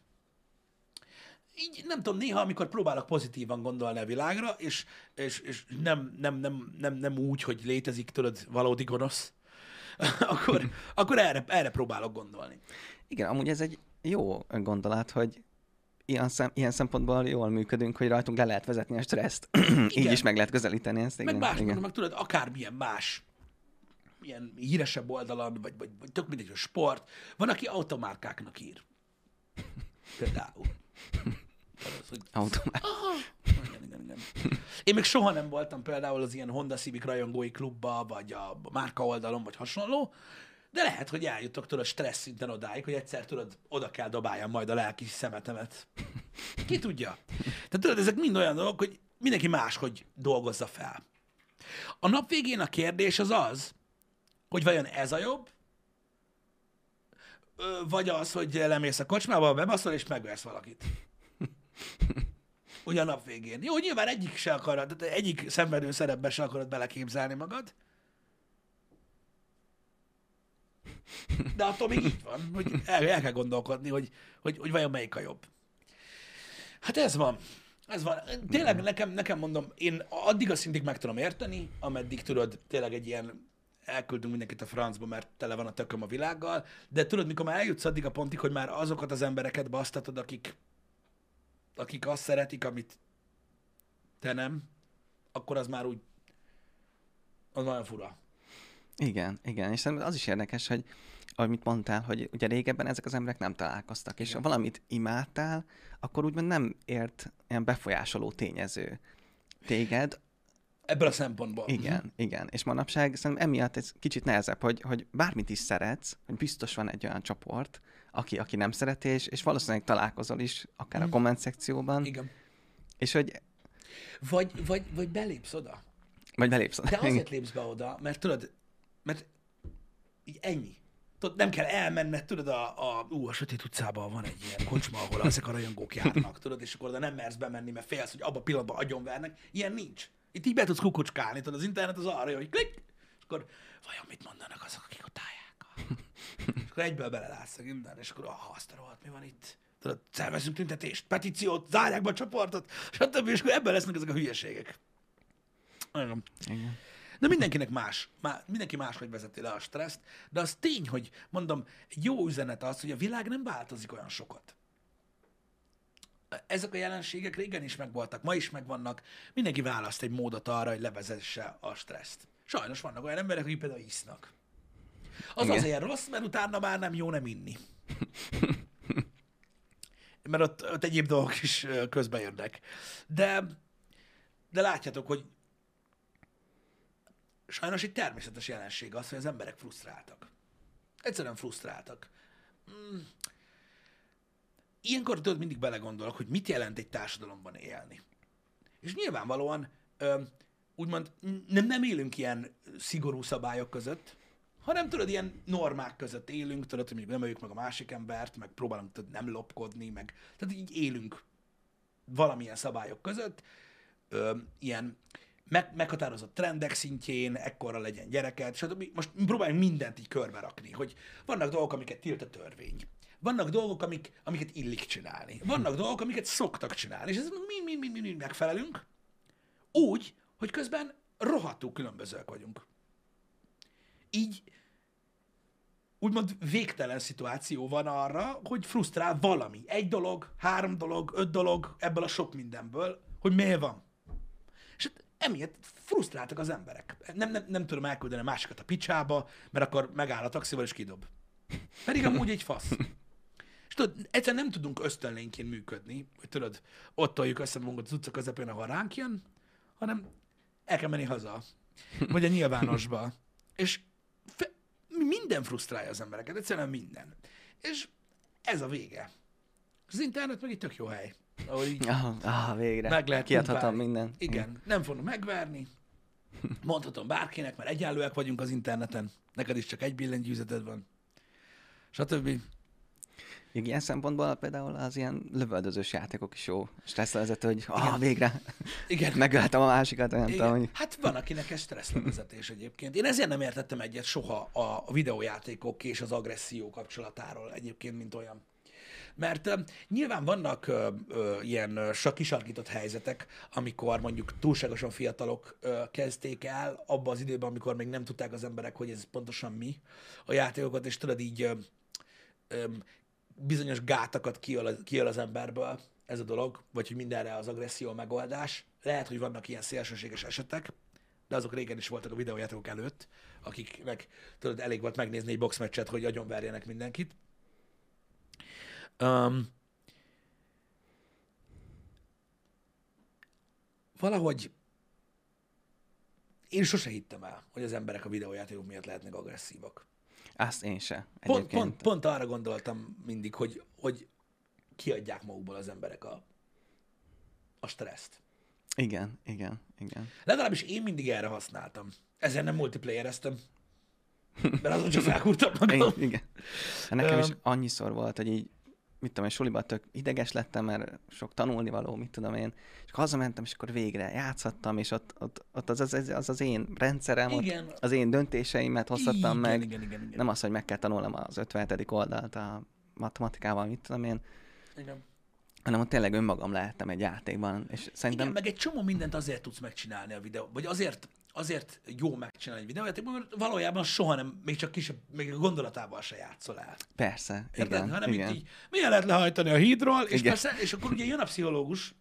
Így nem tudom, néha, amikor próbálok pozitívan gondolni a világra, és, és, és nem, nem, nem, nem, nem úgy, hogy létezik, tudod, valódi gonosz, akkor, akkor erre, erre próbálok gondolni. Igen, amúgy ez egy jó gondolat, hogy ilyen, szem, ilyen szempontból jól működünk, hogy rajtunk le lehet vezetni a stresszt. Így is meg lehet közelíteni ezt. Igen, meg más, igen. meg tudod, akármilyen más ilyen híresebb oldalon, vagy, vagy, vagy tök mindegy, a sport. Van, aki automárkáknak ír. Például. Tudod, hogy Automát. Aha. Igen, igen, igen. Én még soha nem voltam például az ilyen Honda Civic rajongói klubba, vagy a márka oldalon, vagy hasonló, de lehet, hogy eljutok tudod stressz szinten odáig, hogy egyszer tudod, oda kell dobáljam majd a lelki szemetemet. Ki tudja? Tehát tudod, ezek mind olyan dolgok, hogy mindenki máshogy dolgozza fel. A nap végén a kérdés az az, hogy vajon ez a jobb, vagy az, hogy lemész a kocsmába, bebaszol és megversz valakit. Ugye a nap végén. Jó, nyilván egyik se akarod, tehát egyik szenvedő szerepbe se akarod beleképzelni magad. De attól még így van, hogy el, el kell gondolkodni, hogy, hogy, hogy vajon melyik a jobb. Hát ez van. Ez van. Tényleg nekem, nekem mondom, én addig a szintig meg tudom érteni, ameddig tudod, tényleg egy ilyen elküldünk mindenkit a francba, mert tele van a tököm a világgal, de tudod, mikor már eljutsz addig a pontig, hogy már azokat az embereket basztatod, akik, akik azt szeretik, amit te nem, akkor az már úgy, az nagyon fura. Igen, igen, és szerintem az is érdekes, hogy amit mondtál, hogy ugye régebben ezek az emberek nem találkoztak, és Igen. ha valamit imádtál, akkor úgymond nem ért ilyen befolyásoló tényező téged. Ebből a szempontból. Igen, igen. És manapság szerintem emiatt ez kicsit nehezebb, hogy, hogy bármit is szeretsz, hogy biztos van egy olyan csoport, aki, aki nem szereti, és, és valószínűleg találkozol is, akár a Mhm. komment szekcióban, Igen. és hogy Vagy, vagy, vagy belépsz oda. vagy belépsz. De azért lépsz be oda, mert tudod, mert így ennyi. Tudod, nem kell elmenned, tudod, a, a, ú, a sötét utcában van egy ilyen kocsma, ahol ezek a rajongók járnak, tudod, és akkor oda nem mersz bemenni, mert félsz, hogy abban a pillanatban agyonvernek. Ilyen nincs. Itt így be tudsz kukucskálni, tudod, az internet az arra, hogy klik, és akkor vajon mit mondanak azok, akik ott állják? És akkor egyből belelátsz a minden, és akkor ah, azt a rohadt, mi van itt? Tudod, szervezünk tüntetést, petíciót, zárják be a csoportot, stb. És akkor ebben lesznek ezek a hülyeségek. Igen. Igen. De mindenkinek más, má, mindenki máshogy vezeti le a stresszt, de az tény, hogy mondom, jó üzenet az, hogy a világ nem változik olyan sokat. Ezek a jelenségek régen is megvoltak, ma is megvannak, mindenki választ egy módot arra, hogy levezesse a stresszt. Sajnos vannak olyan emberek, akik például isznak. Az Igen. azért rossz, mert utána már nem jó nem inni. Mert ott, ott egyéb dolgok is ö, közbe jönnek. De, de látjátok, hogy sajnos egy természetes jelenség az, hogy az emberek frusztráltak. Egyszerűen frusztráltak. Mm. Ilyenkor tudod, mindig belegondolok, hogy mit jelent egy társadalomban élni. És nyilvánvalóan ö, úgymond nem, nem élünk ilyen szigorú szabályok között, hanem tudod, ilyen normák között élünk, tudod, hogy mondjuk nem öljük meg a másik embert, meg próbálunk tudod, nem lopkodni, meg tehát így élünk valamilyen szabályok között, ö, ilyen meg, meghatározott trendek szintjén, ekkora legyen gyereket, stb. Most próbáljunk mindent így körbe rakni, hogy vannak dolgok, amiket tilt a törvény. Vannak dolgok, amik, amiket illik csinálni. Vannak dolgok, amiket szoktak csinálni, és ez mind, mind, mind, mind, mind megfelelünk, úgy, hogy közben rohadtul különbözőek vagyunk. Így úgymond végtelen szituáció van arra, hogy frusztrál valami. Egy dolog, három dolog, öt dolog ebből a sok mindenből, hogy miért van. És hát emiatt frusztráltak az emberek. Nem, nem, nem tudom elküldeni a másikat a picsába, mert akkor megáll a taxival és kidob. Pedig amúgy egy fasz. És tudod, egyszerűen nem tudunk ösztönlényként működni, hogy tudod, ott toljuk össze magunkat az utca közepén, ahol ránk jön, hanem el kell menni haza. Vagy a nyilvánosba. És minden frusztrálja az embereket, egyszerűen minden. És ez a vége. Az internet meg egy tök jó hely. Ahol így Ah, ah, végre. meg lehet Kiadhatom minden. Igen, nem fognak megverni. Mondhatom bárkinek, mert egyenlőek vagyunk az interneten. Neked is csak egy billentyűzeted van. Stb. Ilyen szempontból például az ilyen lövöldözős játékok is jó stresszlevezető, hogy ah, végre Igen. megöltem a másikat, nem tudom, Igen. hogy... Hát van, akinek ez stresszlevezetés egyébként. Én ezért nem értettem egyet soha a videójátékok és az agresszió kapcsolatáról egyébként, mint olyan. Mert uh, nyilván vannak uh, uh, ilyen uh, sa- kisarkított helyzetek, amikor mondjuk túlságosan fiatalok uh, kezdték el abban az időben, amikor még nem tudták az emberek, hogy ez pontosan mi a játékokat, és tudod így uh, um, bizonyos gátakat kiöl, kiöl az emberből ez a dolog, vagy hogy mindenre az agresszió a megoldás. Lehet, hogy vannak ilyen szélsőséges esetek, de azok régen is voltak a videójátékok előtt, akiknek tudod, elég volt megnézni egy boxmeccset, hogy agyonverjenek mindenkit. Um, valahogy én sose hittem el, hogy az emberek a videójátékok miatt lehetnek agresszívak. Azt én se. Pont, Egyébként. pont, pont arra gondoltam mindig, hogy, hogy kiadják magukból az emberek a, a stresszt. Igen, igen, igen. Legalábbis én mindig erre használtam. Ezért nem multiplayereztem. Mert azon csak felkúrtam magam. Igen. igen. Hát Nekem is annyiszor volt, hogy így, mit tudom én, suliban tök ideges lettem, mert sok tanulni való, mit tudom én, és akkor hazamentem, és akkor végre játszhattam, és ott, ott, ott az, az, az, az, az én rendszerem, Igen. ott az én döntéseimet hozhattam igen, meg, Igen, igen, igen. nem az, hogy meg kell tanulnom az 57. oldalt a matematikával, mit tudom én, igen. hanem ott tényleg önmagam lehettem egy játékban, és szerintem Igen, meg egy csomó mindent azért tudsz megcsinálni a videó, vagy azért, azért jó megcsinálni egy videójátékban, mert valójában soha nem, még csak kisebb, még a gondolatával se játszol el. persze, Érted? igen, Hanem igen. így, milyen lehet lehajtani a hídról, és, Igen. persze, és akkor ugye jön a pszichológus,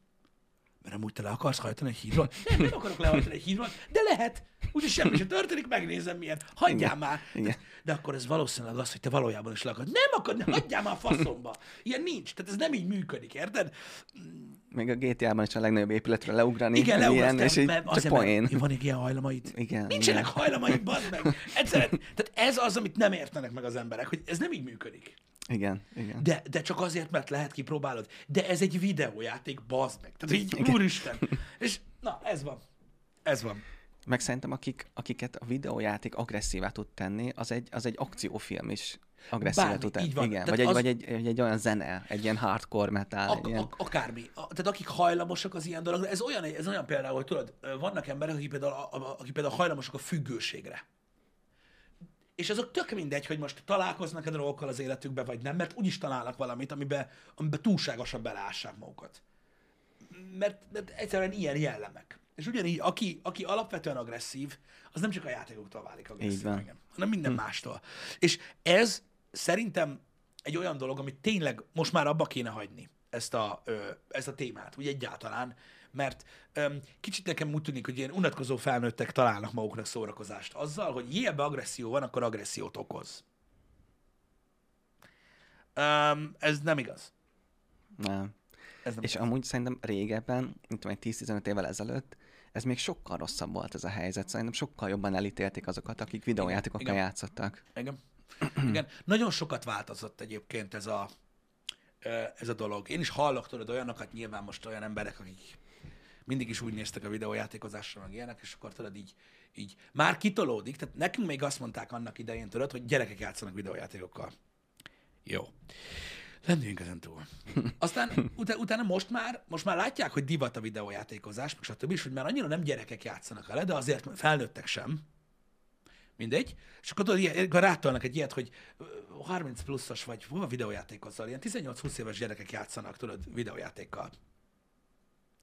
mert amúgy te le akarsz hajtani egy hídról? Nem, nem akarok lehajtani egy hídról, de lehet. Úgyhogy semmi sem történik, megnézem milyen. Hagyjál Igen. már. Igen. De akkor ez valószínűleg az, hogy te valójában is le akarod. Nem akarod, ne, hagyjál már a faszomba. Ilyen nincs. Tehát ez nem így működik, érted? Még a GTA-ban is a legnagyobb épületről leugrani, Igen, leugrasztál, és így csak poén. van ilyen hajlamaid. Igen, Nincsenek igen. hajlamaid, bazd meg. Egyszerűen, tehát ez az, amit nem értenek meg az emberek, hogy ez nem így működik. Igen, igen. De, de csak azért, mert lehet kipróbálod. De ez egy videójáték, bazd meg. Tehát így, Igen. úristen. És na, ez van. Ez van. Meg szerintem akik, akiket a videójáték agresszívá tud tenni, az egy, az egy akciófilm is. Agresszívet után. így van. Igen, Tehát vagy egy, az- vagy egy, egy, egy olyan zene, egy ilyen hardcore metal. Ak- egy ilyen... ak- akármi. A- Tehát akik hajlamosak az ilyen dologra, ez olyan, ez olyan például, hogy tudod, vannak emberek, akik például, akik például hajlamosak a függőségre. És azok tök mindegy, hogy most találkoznak-e dolgokkal az életükbe, vagy nem, mert úgyis találnak valamit, amiben, amiben túlságosan beleássák magukat. Mert, mert egyszerűen ilyen jellemek. És ugyanígy, aki, aki alapvetően agresszív, az nem csak a játékoktól válik agresszív, hanem minden hm. mástól. És ez szerintem egy olyan dolog, amit tényleg most már abba kéne hagyni, ezt a, ö, ezt a témát, úgy egyáltalán, mert öm, kicsit nekem úgy tűnik, hogy ilyen unatkozó felnőttek találnak maguknak szórakozást azzal, hogy ilyenben agresszió van, akkor agressziót okoz. Öm, ez nem igaz. Nem. Ez nem És igaz. amúgy szerintem régebben, mint egy 10-15 évvel ezelőtt, ez még sokkal rosszabb volt ez a helyzet. Szerintem sokkal jobban elítélték azokat, akik videójátékokkal igen. játszottak. Igen. Igen. Nagyon sokat változott egyébként ez a, ez a dolog. Én is hallok tudod olyanokat, nyilván most olyan emberek, akik mindig is úgy néztek a videójátékozásra, meg ilyenek, és akkor tudod így, így már kitolódik. Tehát nekünk még azt mondták annak idején, tudod, hogy gyerekek játszanak videójátékokkal. Jó. Lendüljünk ezen túl. Aztán utána, utána most már, most már látják, hogy divat a videójátékozás, meg stb. és hogy már annyira nem gyerekek játszanak vele, de azért felnőttek sem. Mindegy. És akkor tudod, ilyen- akkor rátolnak egy ilyet, hogy ö, 30 pluszos vagy, hova videójátékozzal, ilyen 18-20 éves gyerekek játszanak, tudod, videójátékkal.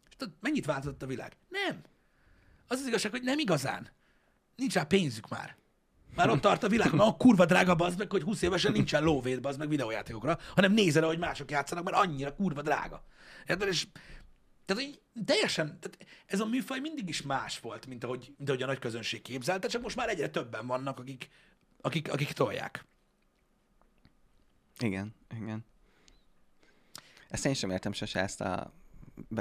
És tudod, mennyit változott a világ? Nem. Az az igazság, hogy nem igazán. Nincs rá pénzük már. Már ott tart a világ, hogy a kurva drága bazd meg, hogy 20 évesen nincsen lóvét bazd meg videójátékokra, hanem nézel, hogy mások játszanak, mert annyira kurva drága. Érted? És tehát így teljesen, tehát ez a műfaj mindig is más volt, mint ahogy, mint ahogy a nagy közönség képzelte, csak most már egyre többen vannak, akik, akik, akik tolják. Igen, igen. Ezt én sem értem sose ezt a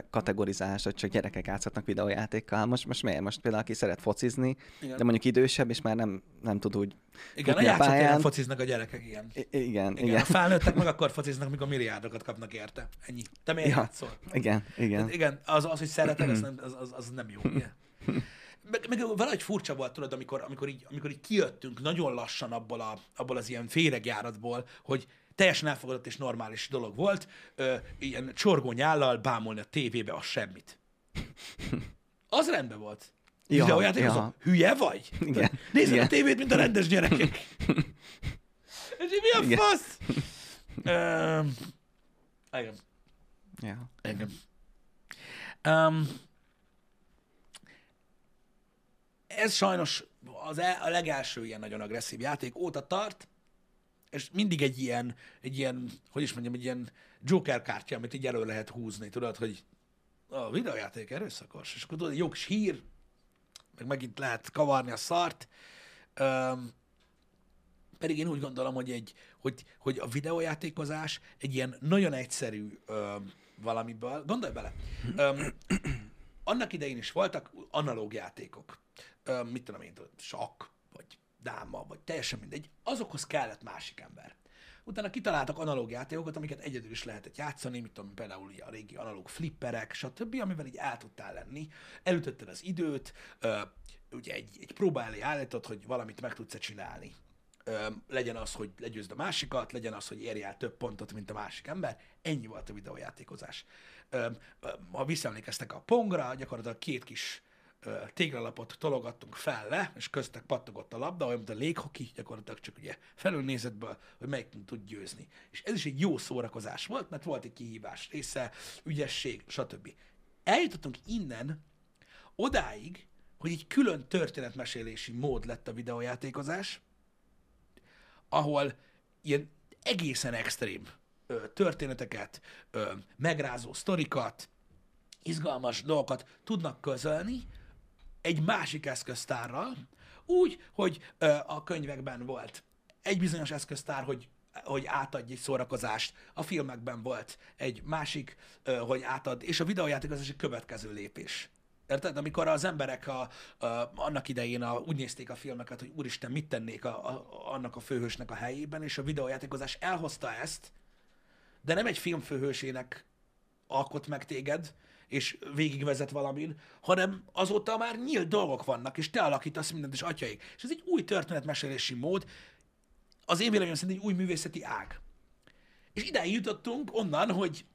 kategorizálást, hogy csak gyerekek játszhatnak videójátékkal. Most, most miért? Most például aki szeret focizni, Igen. de mondjuk idősebb, és már nem, nem tud úgy Igen, a a pályán. fociznak a gyerekek, igen. I- igen, Igen, igen. a felnőttek meg akkor fociznak, mikor milliárdokat kapnak érte. Ennyi. Te miért Ja. játszol? Igen, igen. Tehát igen, az, az hogy szereted, az nem, az, az, az nem jó. Meg, meg valahogy furcsa volt, tudod, amikor, amikor, így, amikor így kijöttünk nagyon lassan abból, a, abból az ilyen féregjáratból, hogy teljesen elfogadott és normális dolog volt, ö, ilyen csorgó nyállal bámulni a tévébe, az semmit. Az rendben volt. Ja, Videójáték, ja. hülye vagy? Igen, Nézd a tévét, mint a rendes gyerekek. És mi a Igen. fasz? Igen. Ja. Igen. Um, ez sajnos az e- a legelső ilyen nagyon agresszív játék óta tart, és mindig egy ilyen, egy ilyen, hogy is mondjam, egy ilyen Joker kártya, amit így elő lehet húzni, tudod, hogy a videójáték erőszakos, és akkor tudod, kis hír, meg megint lehet kavarni a szart. Um, pedig én úgy gondolom, hogy, egy, hogy, hogy a videójátékozás egy ilyen nagyon egyszerű ö, valamiből, gondolj bele, ö, annak idején is voltak analóg játékok, ö, mit tudom én, sakk, vagy dáma, vagy teljesen mindegy, azokhoz kellett másik ember. Utána kitaláltak analóg játékokat, amiket egyedül is lehetett játszani, mit tudom, például a régi analóg flipperek, stb., amivel így el tudtál lenni. Elütötted az időt, ö, ugye egy, egy próba elé állítod, hogy valamit meg tudsz csinálni. Ö, legyen az, hogy legyőzd a másikat, legyen az, hogy érj el több pontot, mint a másik ember. Ennyi volt a videójátékozás. Ö, ö, ha visszaemlékeztek a Pongra, gyakorlatilag két kis téglalapot tologattunk fel le, és köztek pattogott a labda, olyan, mint a léghoki, gyakorlatilag csak ugye felülnézetből, hogy melyik tud győzni. És ez is egy jó szórakozás volt, mert volt egy kihívás része, ügyesség, stb. Eljutottunk innen odáig, hogy egy külön történetmesélési mód lett a videójátékozás, ahol ilyen egészen extrém ö, történeteket, ö, megrázó sztorikat, izgalmas dolgokat tudnak közölni egy másik eszköztárral, úgy, hogy ö, a könyvekben volt egy bizonyos eszköztár, hogy hogy átadj egy szórakozást, a filmekben volt egy másik, ö, hogy átad, és a videójátékozás egy következő lépés. Érted? Amikor az emberek a, a, annak idején a, úgy nézték a filmeket, hogy úristen, mit tennék a, a, annak a főhősnek a helyében, és a videójátékozás elhozta ezt, de nem egy film főhősének alkot meg téged, és végigvezet valamin, hanem azóta már nyílt dolgok vannak, és te alakítasz mindent, és atyaik. És ez egy új történetmesélési mód, az én véleményem szerint egy új művészeti ág. És idáig jutottunk onnan, hogy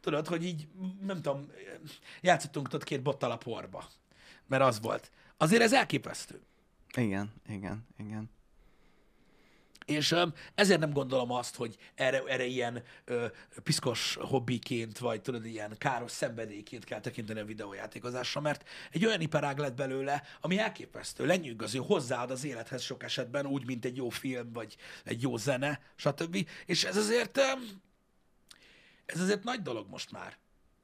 tudod, hogy így, nem tudom, játszottunk ott két bottal a porba. Mert az volt. Azért ez elképesztő. Igen, igen, igen. És ezért nem gondolom azt, hogy erre, erre ilyen ö, piszkos hobbiként, vagy tudod, ilyen káros szenvedélyként kell tekinteni a videójátékozásra, mert egy olyan iparág lett belőle, ami elképesztő, lenyűgöző, hozzáad az élethez sok esetben, úgy, mint egy jó film, vagy egy jó zene, stb. És ez azért, ez azért nagy dolog most már.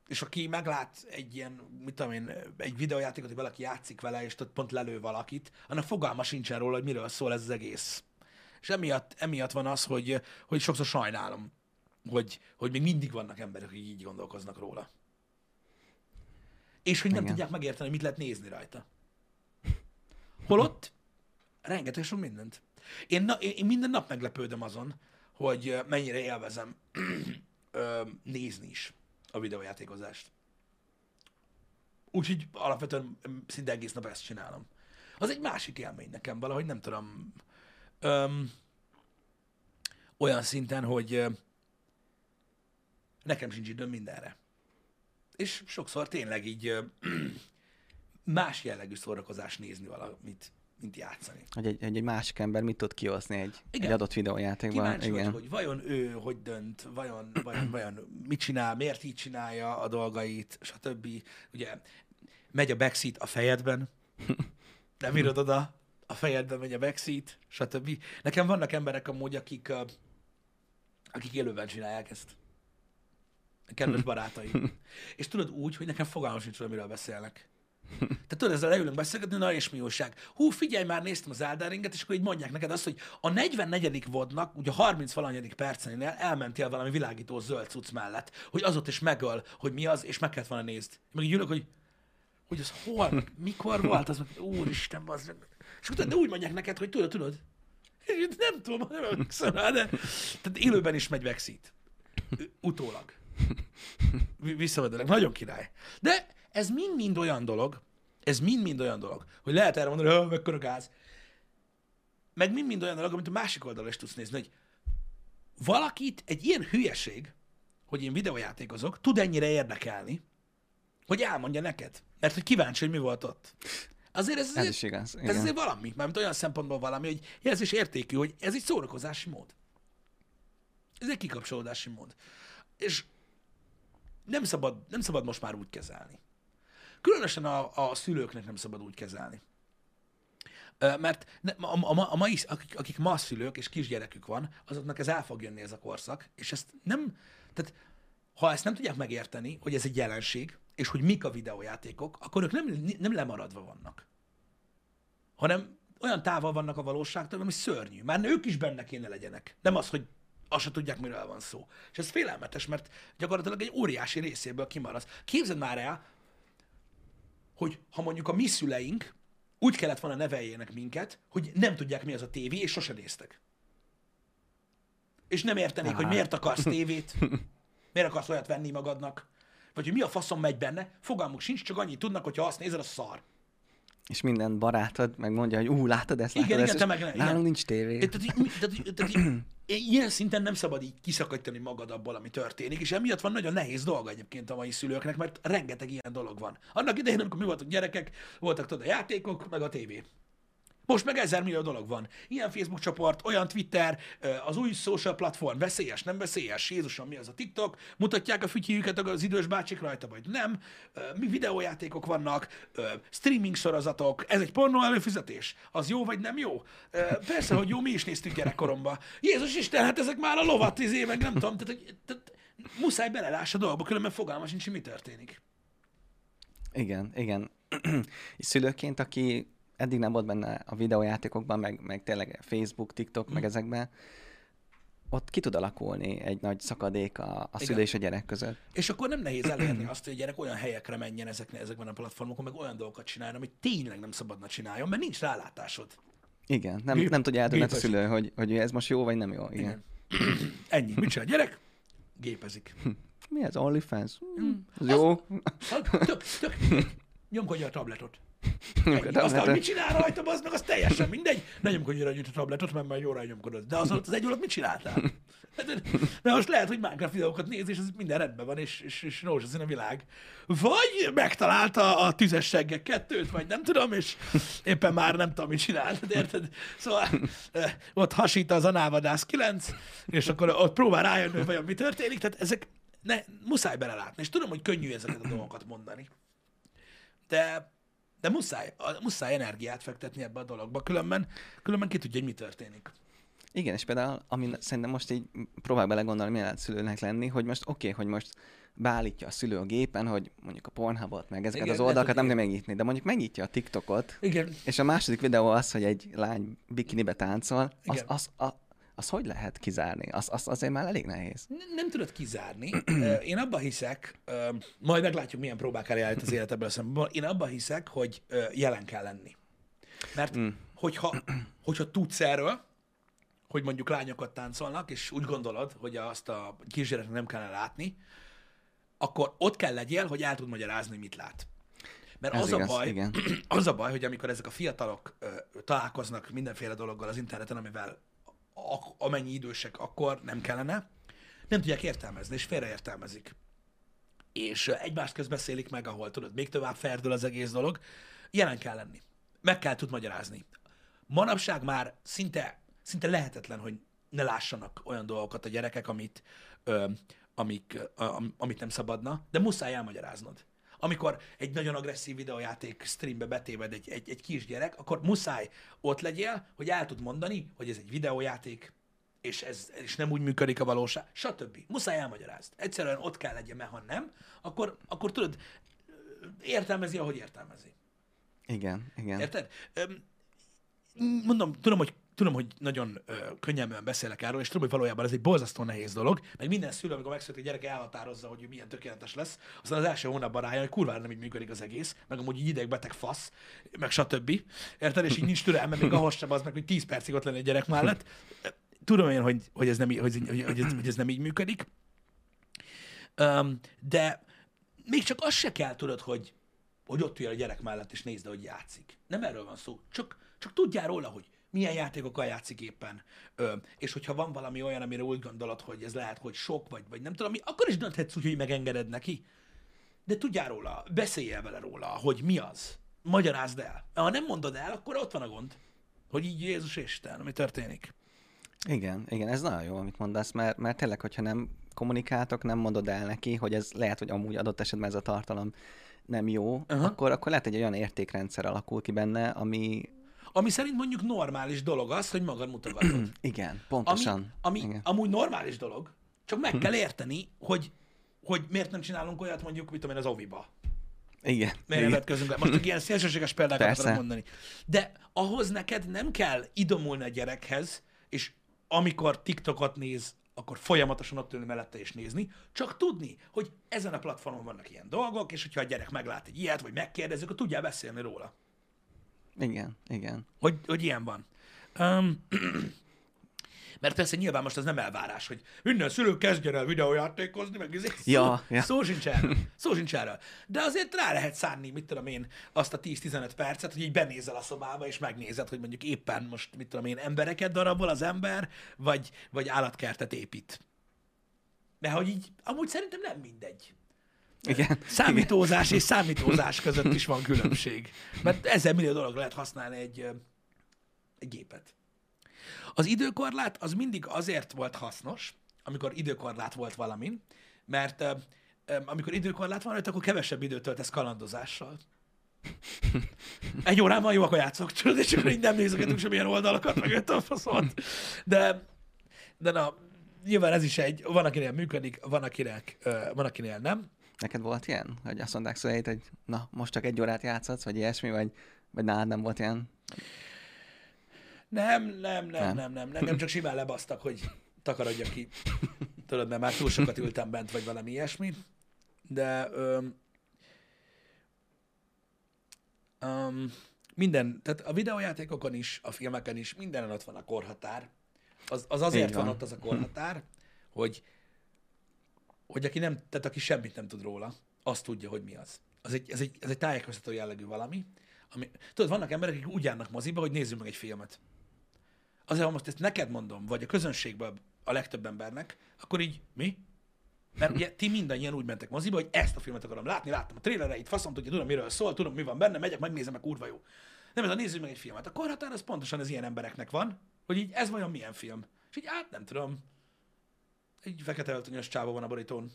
És aki meglát egy ilyen, mit tudom én, egy videójátékot, hogy valaki játszik vele, és ott pont lelő valakit, annak fogalma sincsen róla, hogy miről szól ez az egész. És emiatt, emiatt van az, hogy, hogy sokszor sajnálom, hogy, hogy még mindig vannak emberek, akik így gondolkoznak róla. És hogy nem Igen. tudják megérteni, mit lehet nézni rajta. Holott rengeteg sok mindent. Én, na, én én minden nap meglepődöm azon, hogy mennyire élvezem nézni is a videójátékozást. Úgyhogy alapvetően ö, szinte egész nap ezt csinálom. Az egy másik élmény nekem valahogy, nem tudom, öm, olyan szinten, hogy nekem sincs időm mindenre. És sokszor tényleg így ö, más jellegű szórakozás nézni valamit, mint játszani. Hogy egy, egy, egy másik ember mit tud kihozni egy, Igen. egy adott videójátékban. Kíváncsi Igen. vagy, hogy vajon ő hogy dönt, vajon, vajon, vajon mit csinál, miért így csinálja a dolgait, stb. Ugye megy a backseat a fejedben, nem írod oda, a fejedben megy a backseat, stb. Nekem vannak emberek amúgy, akik, akik élőben csinálják ezt. Kedves barátaim. És tudod úgy, hogy nekem fogalmam sincs, miről beszélnek. Tehát tudod, ezzel leülünk beszélgetni, na és mi újság. Hú, figyelj már, néztem az Elden Ringet, és akkor így mondják neked azt, hogy a 44. vodnak, ugye a 30 valanyadik percenél elmentél valami világító zöld cucc mellett, hogy az ott is megöl, hogy mi az, és meg kellett volna nézni. Meg így ülök, hogy hogy az hol, mikor volt, az meg, úristen, az meg. És utána de úgy mondják neked, hogy tudod, tudod. Nem tudom, nem emlékszem rá, de tehát élőben is megy backseat. Utólag. Vi- Visszavedelek. Nagyon király. De ez mind-mind olyan dolog, ez mind-mind olyan dolog, hogy lehet erre mondani, hogy mekkora gáz. Meg mind-mind olyan dolog, amit a másik oldalra is tudsz nézni, hogy valakit egy ilyen hülyeség, hogy én videójátékozok, tud ennyire érdekelni, hogy elmondja neked. Mert hogy kíváncsi, hogy mi volt ott. Azért ez, Ez azért, is igaz. ez Igen. azért valami, mert olyan szempontból valami, hogy jelzés értékű, hogy ez egy szórakozási mód. Ez egy kikapcsolódási mód. És nem szabad, nem szabad most már úgy kezelni. Különösen a, a szülőknek nem szabad úgy kezelni. Mert ne- a, a, a, a mai, akik, akik ma szülők és kisgyerekük van, azoknak ez el fog jönni ez a korszak, és ezt nem, tehát ha ezt nem tudják megérteni, hogy ez egy jelenség, és hogy mik a videójátékok, akkor ők nem, nem lemaradva vannak, hanem olyan távol vannak a valóságtól, ami szörnyű. Már ők is benne kéne legyenek. Nem az, hogy azt se tudják, miről van szó. És ez félelmetes, mert gyakorlatilag egy óriási részéből kimaradsz. Képzeld már el, hogy ha mondjuk a mi szüleink úgy kellett volna neveljének minket, hogy nem tudják, mi az a tévé, és sose néztek. És nem értenék, hogy Á. miért akarsz tévét, miért akarsz olyat venni magadnak, vagy hogy mi a faszom megy benne, fogalmuk sincs, csak annyit tudnak, hogy ha azt nézed, az szar. És minden barátod megmondja, hogy ú, látod ezt, látod Igen, ezt, igen, és te meg- nálunk igen. nincs tévé. Tehát, tehát, tehát, ilyen szinten nem szabad így kiszakítani magad abból, ami történik, és emiatt van nagyon nehéz dolga egyébként a mai szülőknek, mert rengeteg ilyen dolog van. Annak idején, amikor mi voltunk gyerekek, voltak tudod a játékok, meg a tévé. Most meg ezer millió dolog van. Ilyen Facebook csoport, olyan Twitter, az új social platform, veszélyes, nem veszélyes, Jézusom, mi az a TikTok, mutatják a fütyjüket az idős bácsik rajta, vagy nem, mi videójátékok vannak, streaming sorozatok, ez egy pornó előfizetés, az jó vagy nem jó? Persze, hogy jó, mi is néztük gyerekkoromban. Jézus Isten, hát ezek már a lovat, izé, meg nem tudom, tehát, tehát muszáj beleláss a dolgokba, különben fogalma sincs, mi történik. Igen, igen. És szülőként, aki eddig nem volt benne a videójátékokban, meg, meg tényleg Facebook, TikTok, Mm. meg ezekben, ott ki tud alakulni egy nagy szakadék a, a Igen. szülő és a gyerek között. És akkor nem nehéz elérni azt, hogy a gyerek olyan helyekre menjen ezeknek, ezekben a platformokon, meg olyan dolgokat csináljon, amit tényleg nem szabadna csináljon, mert nincs rálátásod. Igen, nem, Gép- nem tudja eldönteni a szülő, hogy, hogy ez most jó vagy nem jó. Igen. Igen. Ennyi. Mit csinál a gyerek? Gépezik. Mi ez? OnlyFans? Mm. Ez jó? Hát, Tök, tök. Nyomkodja a tabletot. Ennyi. Aztán, hogy mit csinál rajta, az meg az teljesen mindegy. Ne nyomkodj rá a tabletot, mert már jóra nyomkodod. De az alatt az egy alatt mit csináltál? De most lehet, hogy Minecraft videókat néz, és ez minden rendben van, és, és, és rózsaszín a világ. Vagy megtalálta a tüzes seggek kettőt, vagy nem tudom, és éppen már nem tudom, mit csinál. De érted? Szóval ott hasít az anávadász 9, és akkor ott próbál rájönni, hogy vajon mi történik. Tehát ezek ne, muszáj belelátni. És tudom, hogy könnyű ezeket a dolgokat mondani. De de muszáj, muszáj energiát fektetni ebbe a dologba, különben, különben ki tudja, hogy mi történik. Igen, és például, ami szerintem most így próbál belegondolni, milyen szülőnek lenni, hogy most oké, okay, hogy most beállítja a szülő a gépen, hogy mondjuk a Pornhubot, meg ezeket Igen, az oldalakat nem kell megnyitni, de mondjuk megnyitja a TikTokot, Igen. és a második videó az, hogy egy lány bikinibe táncol, az, az, az, az hogy lehet kizárni? Az, az azért már elég nehéz. Nem, nem tudod kizárni. Én abba hiszek, majd meglátjuk, milyen próbák eljárt az életebből szemben. Én abba hiszek, hogy jelen kell lenni. Mert mm. hogyha, hogyha tudsz erről, hogy mondjuk lányokat táncolnak, és úgy gondolod, hogy azt a kisgyereknek nem kellene látni, akkor ott kell legyél, hogy el tud magyarázni, mit lát. Mert Ez az igaz, a baj, igen. az a baj, hogy amikor ezek a fiatalok ö, találkoznak mindenféle dologgal az interneten, amivel a, amennyi idősek akkor nem kellene, nem tudják értelmezni, és félreértelmezik. És egymást közbeszélik meg, ahol tudod, még tovább ferdül az egész dolog. Jelen kell lenni. Meg kell tud magyarázni. Manapság már szinte szinte lehetetlen, hogy ne lássanak olyan dolgokat a gyerekek, amit, ö, amik, ö, amit nem szabadna, de muszáj elmagyaráznod. Amikor egy nagyon agresszív videójáték streambe betéved egy, egy, egy kisgyerek, akkor muszáj ott legyél, hogy el tud mondani, hogy ez egy videójáték, és ez és nem úgy működik a valóság, stb. Muszáj elmagyarázd. Egyszerűen ott kell legyen, mert ha nem, akkor, akkor tudod, értelmezi, ahogy értelmezi. Igen, igen. Érted? Mondom, tudom, hogy tudom, hogy nagyon ö, könnyelműen beszélek erről, és tudom, hogy valójában ez egy borzasztó nehéz dolog, mert minden szülő, amikor megszületik a gyerek, elhatározza, hogy milyen tökéletes lesz, aztán az első hónapban rájön, hogy kurvára nem így működik az egész, meg amúgy így idegbeteg fasz, meg stb. Érted? És így nincs türelme, még ahhoz sem az meg, hogy 10 percig ott lenni a gyerek mellett. Tudom én, hogy, hogy, ez, nem, hogy, hogy, hogy, ez, hogy ez nem így működik. Um, de még csak az se kell, tudod, hogy, hogy ott ülj a gyerek mellett, és nézd, hogy játszik. Nem erről van szó. Csak, csak tudjál róla, hogy milyen játékokkal játszik éppen, ö, és hogyha van valami olyan, amire úgy gondolod, hogy ez lehet, hogy sok, vagy, vagy nem tudom mi, akkor is dönthetsz úgy, hogy megengeded neki. De tudjál róla, beszélj el vele róla, hogy mi az. Magyarázd el. Ha nem mondod el, akkor ott van a gond. Hogy így Jézus Isten, mi történik. Igen, igen, ez nagyon jó, amit mondasz, mert, mert tényleg, hogyha nem kommunikáltok, nem mondod el neki, hogy ez lehet, hogy amúgy adott esetben ez a tartalom nem jó, uh-huh. akkor, akkor lehet, hogy egy olyan értékrendszer alakul ki benne, ami, ami szerint mondjuk normális dolog az, hogy magad mutogatod. Igen, pontosan. Ami, ami Igen. amúgy normális dolog, csak meg kell érteni, hogy, hogy miért nem csinálunk olyat mondjuk, mit tudom én, az oviba. Igen. Miért nem vetközünk Most ilyen szélsőséges példákat Persze. akarok mondani. De ahhoz neked nem kell idomulni a gyerekhez, és amikor TikTokot néz, akkor folyamatosan ott ülni mellette és nézni, csak tudni, hogy ezen a platformon vannak ilyen dolgok, és hogyha a gyerek meglát egy ilyet, vagy megkérdezik, akkor tudjál beszélni róla. Igen, igen. Hogy, hogy ilyen van. Um, mert persze nyilván most ez nem elvárás, hogy minden szülő kezdjen el videójátékozni, meg ezért ja, szó, ja. szó sincs erről. Szó sincs erről. De azért rá lehet szánni, mit tudom én, azt a 10-15 percet, hogy így benézel a szobába, és megnézed, hogy mondjuk éppen most, mit tudom én, embereket darabol az ember, vagy, vagy állatkertet épít. De hogy így, amúgy szerintem nem mindegy. Igen. Számítózás és számítózás között is van különbség. Mert ezer millió dolog lehet használni egy, egy gépet. Az időkorlát az mindig azért volt hasznos, amikor időkorlát volt valamin, mert amikor időkorlát van, akkor kevesebb időt töltesz kalandozással. Egy órában jó, akkor játszok, tudod, és akkor így nem nézegetünk semmilyen oldalakat, meg öt a faszont. De, de na, nyilván ez is egy, van akinél működik, van akinek, van akinél nem. Neked volt ilyen, hogy azt mondták szüleid, hogy na, most csak egy órát játszhatsz, vagy ilyesmi, vagy, vagy nálad nem volt ilyen? Nem, nem, nem, nem, nem, nem, nem csak simán lebasztak, hogy takarodja ki. Tudod, mert már túl sokat ültem bent, vagy valami ilyesmi. De öm, öm, minden, tehát a videójátékokon is, a filmeken is, mindenen ott van a korhatár. Az, az azért van. van ott az a korhatár, hogy hogy aki nem, tehát aki semmit nem tud róla, azt tudja, hogy mi az. az egy, ez, egy, ez egy tájékoztató jellegű valami, ami... Tudod, vannak emberek, akik úgy járnak moziba, hogy nézzünk meg egy filmet. Azért, ha most ezt neked mondom, vagy a közönségből a legtöbb embernek, akkor így, mi? Mert ugye ti mindannyian úgy mentek moziba, hogy ezt a filmet akarom látni, láttam a trélereit, faszom tudja, tudom, miről szól, tudom, mi van benne, megyek, megnézem, meg kurva jó. Nem, ez a nézzük meg egy filmet. Akkor hát ez pontosan az ilyen embereknek van, hogy így ez vajon milyen film. És így hát nem tudom, egy fekete öltönyös csávó van a borítón.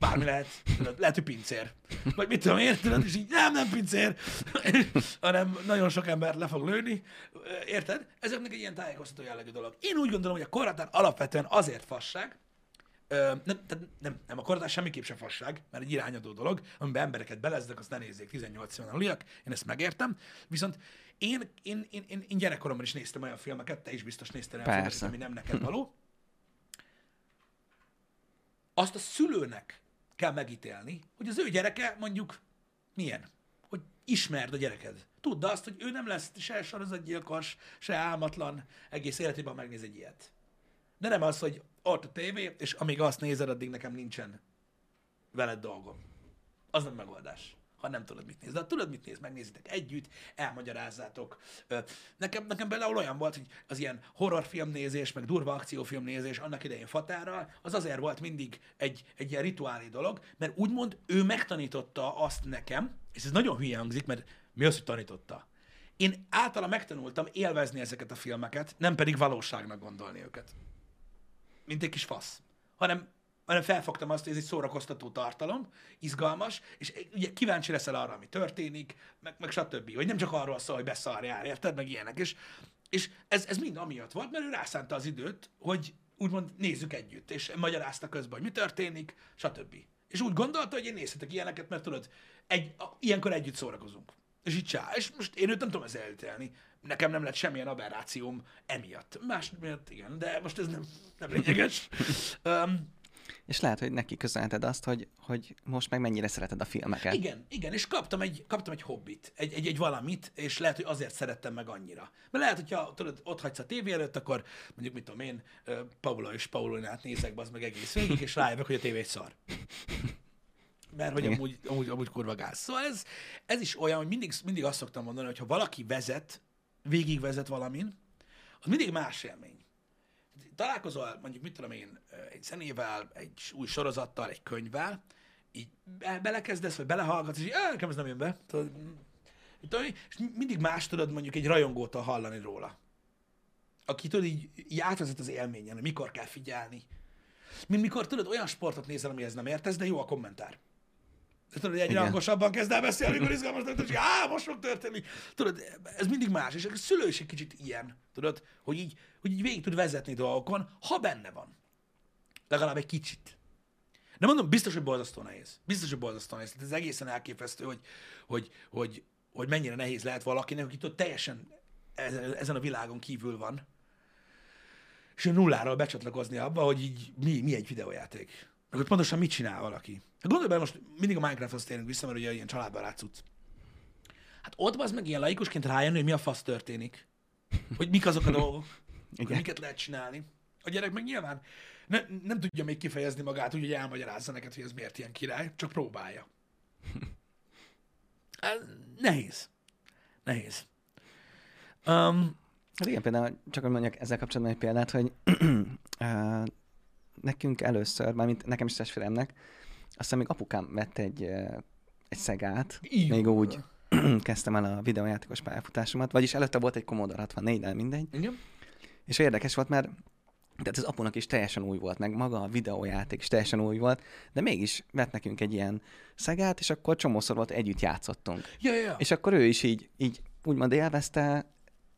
Bármi lehet. Tudod, lehet, hogy pincér. Vagy mit tudom én, tudod, és így nem, nem pincér, hanem nagyon sok ember le fog lőni. Érted? Ezeknek egy ilyen tájékoztató jellegű dolog. Én úgy gondolom, hogy a korhatár alapvetően azért fasság, Ö, nem, tehát nem, nem, a korhatár semmiképp sem fasság, mert egy irányadó dolog, amiben embereket beleznek, azt ne nézzék 18 éven aluliak, én ezt megértem. Viszont én, én, én, én, én gyerekkoromban is néztem olyan filmeket, te is biztos néztél olyan Persze. filmeket, ami nem neked való. Azt a szülőnek kell megítélni, hogy az ő gyereke mondjuk milyen. Hogy ismerd a gyereked. Tudd azt, hogy ő nem lesz se sorozatgyilkos, se álmatlan, egész életében megnéz egy ilyet. De nem az, hogy ott a tévé, és amíg azt nézed, addig nekem nincsen veled dolgom. Az nem megoldás. Ha nem tudod, mit néz. De ha tudod, mit néz, megnézitek együtt, elmagyarázzátok. Nekem, nekem például olyan volt, hogy az ilyen horrorfilm nézés, meg durva akciófilm nézés annak idején Fatárral, az azért volt mindig egy, egy ilyen rituálé dolog, mert úgymond ő megtanította azt nekem, és ez nagyon hülye hangzik, mert mi az, hogy tanította? Én általa megtanultam élvezni ezeket a filmeket, nem pedig valóságnak gondolni őket mint egy kis fasz, hanem, hanem felfogtam azt, hogy ez egy szórakoztató tartalom, izgalmas, és ugye kíváncsi leszel arra, ami történik, meg, meg stb. Hogy nem csak arról szól, hogy beszarjál, érted, meg ilyenek. És, és ez, ez mind amiatt volt, mert ő rászánta az időt, hogy úgymond nézzük együtt, és magyarázta közben, hogy mi történik, stb. És úgy gondolta, hogy én nézhetek ilyeneket, mert tudod, egy, a, ilyenkor együtt szórakozunk. És így csá. És most én őt nem tudom ezzel elítélni. Nekem nem lett semmilyen aberrációm emiatt. Más miatt igen, de most ez nem, nem lényeges. um, És lehet, hogy neki köszönheted azt, hogy, hogy most meg mennyire szereted a filmeket. igen, igen, és kaptam egy, kaptam egy hobbit, egy, egy, egy valamit, és lehet, hogy azért szerettem meg annyira. Mert lehet, hogyha tudod, ott hagysz a tévé előtt, akkor mondjuk, mit tudom én, Paula és Paulinát nézek, az meg egész végig, és rájövök, hogy a tévé egy szar. Mert hogy Igen. amúgy, amúgy, amúgy kurva gáz. Szóval ez, ez is olyan, hogy mindig, mindig azt szoktam mondani, hogy ha valaki vezet, végigvezet valamin, az mindig más élmény. Találkozol mondjuk, mit tudom én, egy zenével, egy új sorozattal, egy könyvvel, így be- belekezdesz, vagy belehallgatsz, és így, "Á, nekem ez nem jön be. Tudod, és mindig más tudod mondjuk egy rajongótól hallani róla. Aki tudod, így, így átvezet az élményen, hogy mikor kell figyelni. Mint mikor tudod, olyan sportot nézel, amihez nem értesz, de jó a kommentár. De tudod, hogy egyre Igen. hangosabban kezd el beszélni, amikor izgalmas történik, és á, most fog történni. Tudod, ez mindig más, és a szülő is egy kicsit ilyen, tudod, hogy így, hogy így végig tud vezetni dolgokon, ha benne van. Legalább egy kicsit. Nem mondom, biztos, hogy borzasztó nehéz. Biztos, hogy borzasztó nehéz. Tehát ez egészen elképesztő, hogy, hogy, hogy, hogy mennyire nehéz lehet valakinek, aki tudod, teljesen ezen a világon kívül van, és nulláról becsatlakozni abba, hogy így mi, mi egy videójáték. Hogy pontosan mit csinál valaki. Hát Gondolj bele, most mindig a Minecrafthoz térünk vissza, mert ugye ilyen családbarát cucc. Hát ott az meg ilyen laikusként rájönni, hogy mi a fasz történik. Hogy mik azok a dolgok, hogy miket lehet csinálni. A gyerek meg nyilván ne, nem tudja még kifejezni magát, úgy, hogy elmagyarázza neked, hogy ez miért ilyen király, csak próbálja. Ez nehéz. Nehéz. Um, Hát igen, például csak hogy mondjak ezzel kapcsolatban egy példát, hogy nekünk először, mármint nekem is testvéremnek, aztán még apukám vett egy, egy szegát, Jó. még úgy kezdtem el a videójátékos pályafutásomat, vagyis előtte volt egy Commodore 64, de mindegy, igen. és érdekes volt, mert tehát az apunak is teljesen új volt, meg maga a videójáték is teljesen új volt, de mégis vett nekünk egy ilyen szegát, és akkor csomószor volt együtt játszottunk. Ja, ja. És akkor ő is így, így úgymond élvezte,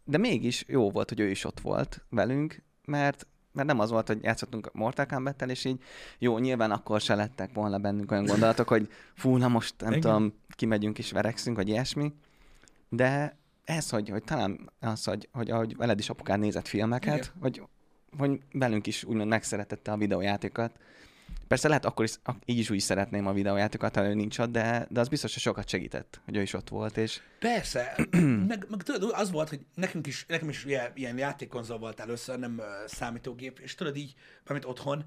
de mégis jó volt, hogy ő is ott volt velünk, mert, mert nem az volt, hogy játszottunk a Mortal kombat és így jó, nyilván akkor se lettek volna bennünk olyan gondolatok, hogy fú, na most nem Igen. tudom, kimegyünk és verekszünk, vagy ilyesmi. De ez, hogy, hogy talán az, hogy, hogy ahogy veled is apukán nézett filmeket, Igen. hogy, hogy velünk is úgymond megszeretette a videójátékokat. Persze lehet akkor is, így is úgy szeretném a videójátékokat, ha ő nincs ott, de, de az biztos, hogy sokat segített, hogy ő is ott volt, és Persze, meg, meg tudod, az volt, hogy nekünk is, nekem is ilyen, ilyen játékkonzol volt először, nem uh, számítógép, és tudod így, amit otthon,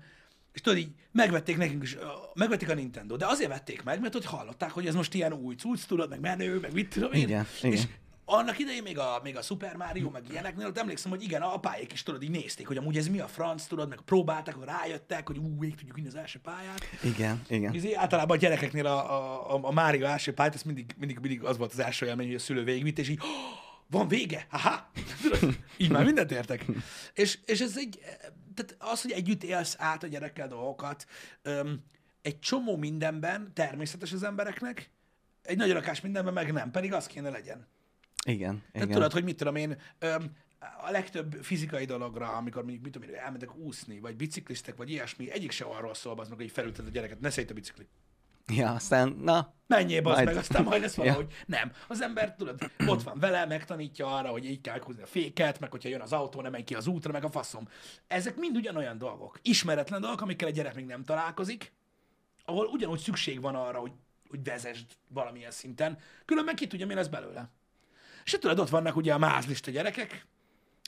És tudod így, megvették nekünk is, ö, megvették a Nintendo, de azért vették meg, mert hogy hallották, hogy ez most ilyen új cucc, tudod, meg menő, meg mit tudom én. Igen, igen. Annak idején még a, még a Super Mario, meg ilyeneknél, ott emlékszem, hogy igen, a apáik is tudod, így nézték, hogy amúgy ez mi a franc, tudod, meg próbálták, hogy rájöttek, hogy ú, még tudjuk inni az első pályát. Igen, igen. Izé, általában a gyerekeknél a, a, a, Mario első pályát, ez mindig, mindig, mindig az volt az első élmény, hogy a szülő végigvitt, és így, van vége, haha, így már mindent értek. És, és ez egy, tehát az, hogy együtt élsz át a gyerekkel dolgokat, öm, egy csomó mindenben természetes az embereknek, egy nagy rakás mindenben meg nem, pedig az kéne legyen. Igen, Tehát igen. tudod, hogy mit tudom én, a legtöbb fizikai dologra, amikor mondjuk, mit tudom én, elmentek úszni, vagy biciklistek, vagy ilyesmi, egyik se arról szól, az meg, hogy felülted a gyereket, ne szét a bicikli. Ja, aztán, na, Menjél, bazd Majd. meg, aztán majd lesz Ja. valahogy. Nem. Az ember, tudod, ott van vele, megtanítja arra, hogy így kell húzni a féket, meg hogyha jön az autó, nem menj ki az útra, meg a faszom. Ezek mind ugyanolyan dolgok. Ismeretlen dolgok, amikkel a gyerek még nem találkozik, ahol ugyanúgy szükség van arra, hogy, hogy vezesd valamilyen szinten, különben ki tudja, mi lesz belőle. És tudod, ott vannak ugye a mázlista gyerekek,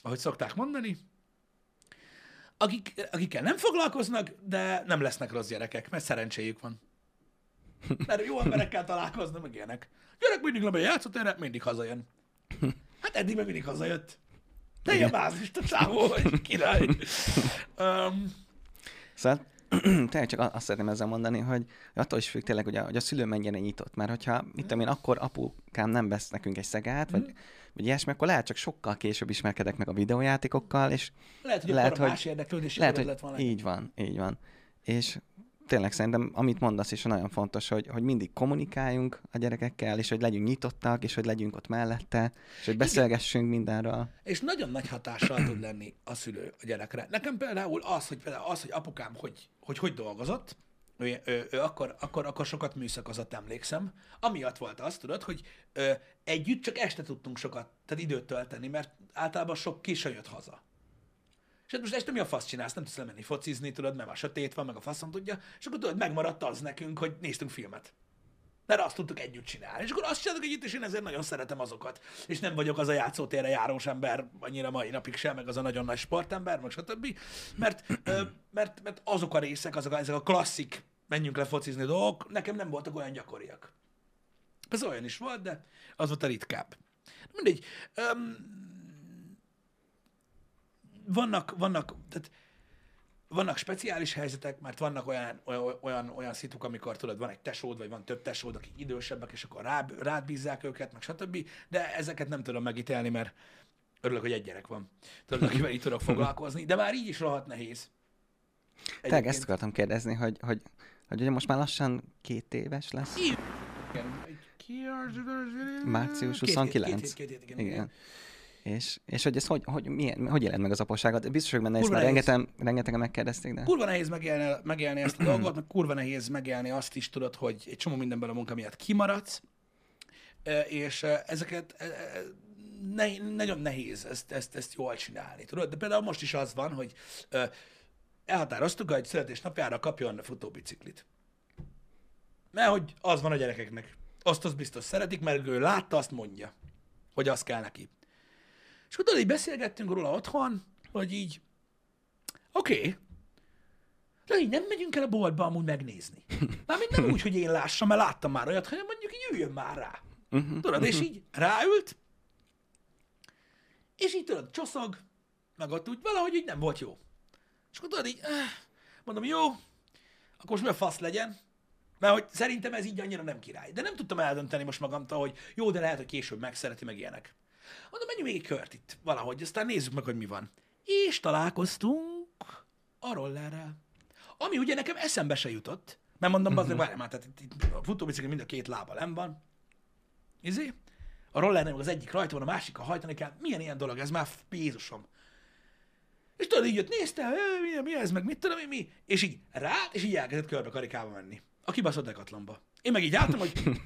ahogy szokták mondani, akik, akikkel nem foglalkoznak, de nem lesznek rossz gyerekek, mert szerencséjük van. Mert jó emberekkel találkoznak, meg ilyenek. Gyerek mindig lemegy játszótérre, mindig hazajön. Hát eddig meg mindig hazajött. Te ilyen bázista csávó vagy, király. Um, Szóval tényleg csak azt szeretném ezzel mondani, hogy attól is függ tényleg, hogy a, hogy a szülő mennyire nyitott. Mert hogyha, mit tudom én, akkor apukám nem vesz nekünk egy szegát, vagy, vagy ilyesmi, akkor lehet csak sokkal később ismerkedek meg a videójátékokkal, és lehet, hogy Lehet, hogy- más érdeklődési lehet, hogy lett volna. így van, így van. És tényleg szerintem, amit mondasz is nagyon fontos, hogy, hogy mindig kommunikáljunk a gyerekekkel, és hogy legyünk nyitottak, és hogy legyünk ott mellette, és hogy beszélgessünk mindenről. És nagyon nagy hatással tud lenni a szülő a gyerekre. Nekem például az, hogy, például az, hogy apukám hogy, hogy, hogy dolgozott, ő, ő, ő akkor, akkor, akkor sokat műszakozott, emlékszem. Amiatt volt az, tudod, hogy ö, együtt csak este tudtunk sokat, tehát időt tölteni, mert általában sok későn jött haza. És hát most este mi a fasz csinálsz? Nem tudsz lemenni focizni, tudod, mert a sötét van, meg a faszom tudja. És akkor tudod, megmaradt az nekünk, hogy néztünk filmet. Mert azt tudtuk együtt csinálni. És akkor azt csináltuk együtt, és én ezért nagyon szeretem azokat. És nem vagyok az a játszótérre járós ember, annyira mai napig sem, meg az a nagyon nagy sportember, meg stb. Mert, mert, mert azok a részek, azok a, ezek a klasszik menjünk le focizni dolgok, nekem nem voltak olyan gyakoriak. Ez olyan is volt, de az volt a ritkább. Mindegy. Öm, vannak, vannak, tehát vannak speciális helyzetek, mert vannak olyan, olyan, olyan, olyan szituk, amikor tudod, van egy tesód, vagy van több tesód, akik idősebbek, és akkor rá, rád bízzák őket, meg stb. De ezeket nem tudom megítélni, mert örülök, hogy egy gyerek van. Tudod, akivel így tudok foglalkozni, de már így is rohadt nehéz. Tényleg Egyébként. ezt akartam kérdezni, hogy, hogy, hogy ugye most már lassan két éves lesz. Igen. Március Két hét, 29. Két hét, két hét, igen. Igen. igen. És, és hogy ez hogy, hogy, milyen, hogy jelent meg az apaságot? Biztos, hogy benne ezt már nehéz. rengetegen, megkérdezték, de... Kurva nehéz megélni, megélni ezt a dolgot, meg kurva nehéz megélni azt is, tudod, hogy egy csomó mindenben a munka miatt kimaradsz, és ezeket ne, nagyon nehéz ezt, ezt, ezt jól csinálni, tudod? De például most is az van, hogy elhatároztuk, hogy születésnapjára kapjon futóbiciklit. Mert hogy az van a gyerekeknek. Azt az biztos szeretik, mert ő látta, azt mondja, hogy az kell neki. És tudod, így beszélgettünk róla otthon, hogy így, oké, okay, de így nem megyünk el a boltba amúgy megnézni. Mármint nem úgy, hogy én lássam, mert láttam már olyat, hanem mondjuk így üljön már rá. Uh-huh. Tudod, és így ráült, és így tudod, csoszog, meg ott úgy valahogy így nem volt jó. És akkor tudod így, eh, mondom, jó, akkor most mi a fasz legyen? Mert hogy szerintem ez így annyira nem király. De nem tudtam eldönteni most magamtól, hogy jó, de lehet, hogy később megszereti, meg ilyenek. Mondom, menjünk még egy kört itt valahogy, aztán nézzük meg, hogy mi van. És találkoztunk a rollerrel. Ami ugye nekem eszembe se jutott, mert mondom, uh-huh. várj már, tehát itt, itt a futóbicikli mind a két lába nem van. Izé? A rollernek meg az egyik rajta van, a másik a hajtani kell. Milyen ilyen dolog ez? Már Jézusom. És tudod, így jött, nézte, "Ö, mi, mi ez, meg mit tudom én, mi, és így rá, és így elkezdett körbe karikába menni. A kibaszott dekatlomba. Én meg így álltam, hogy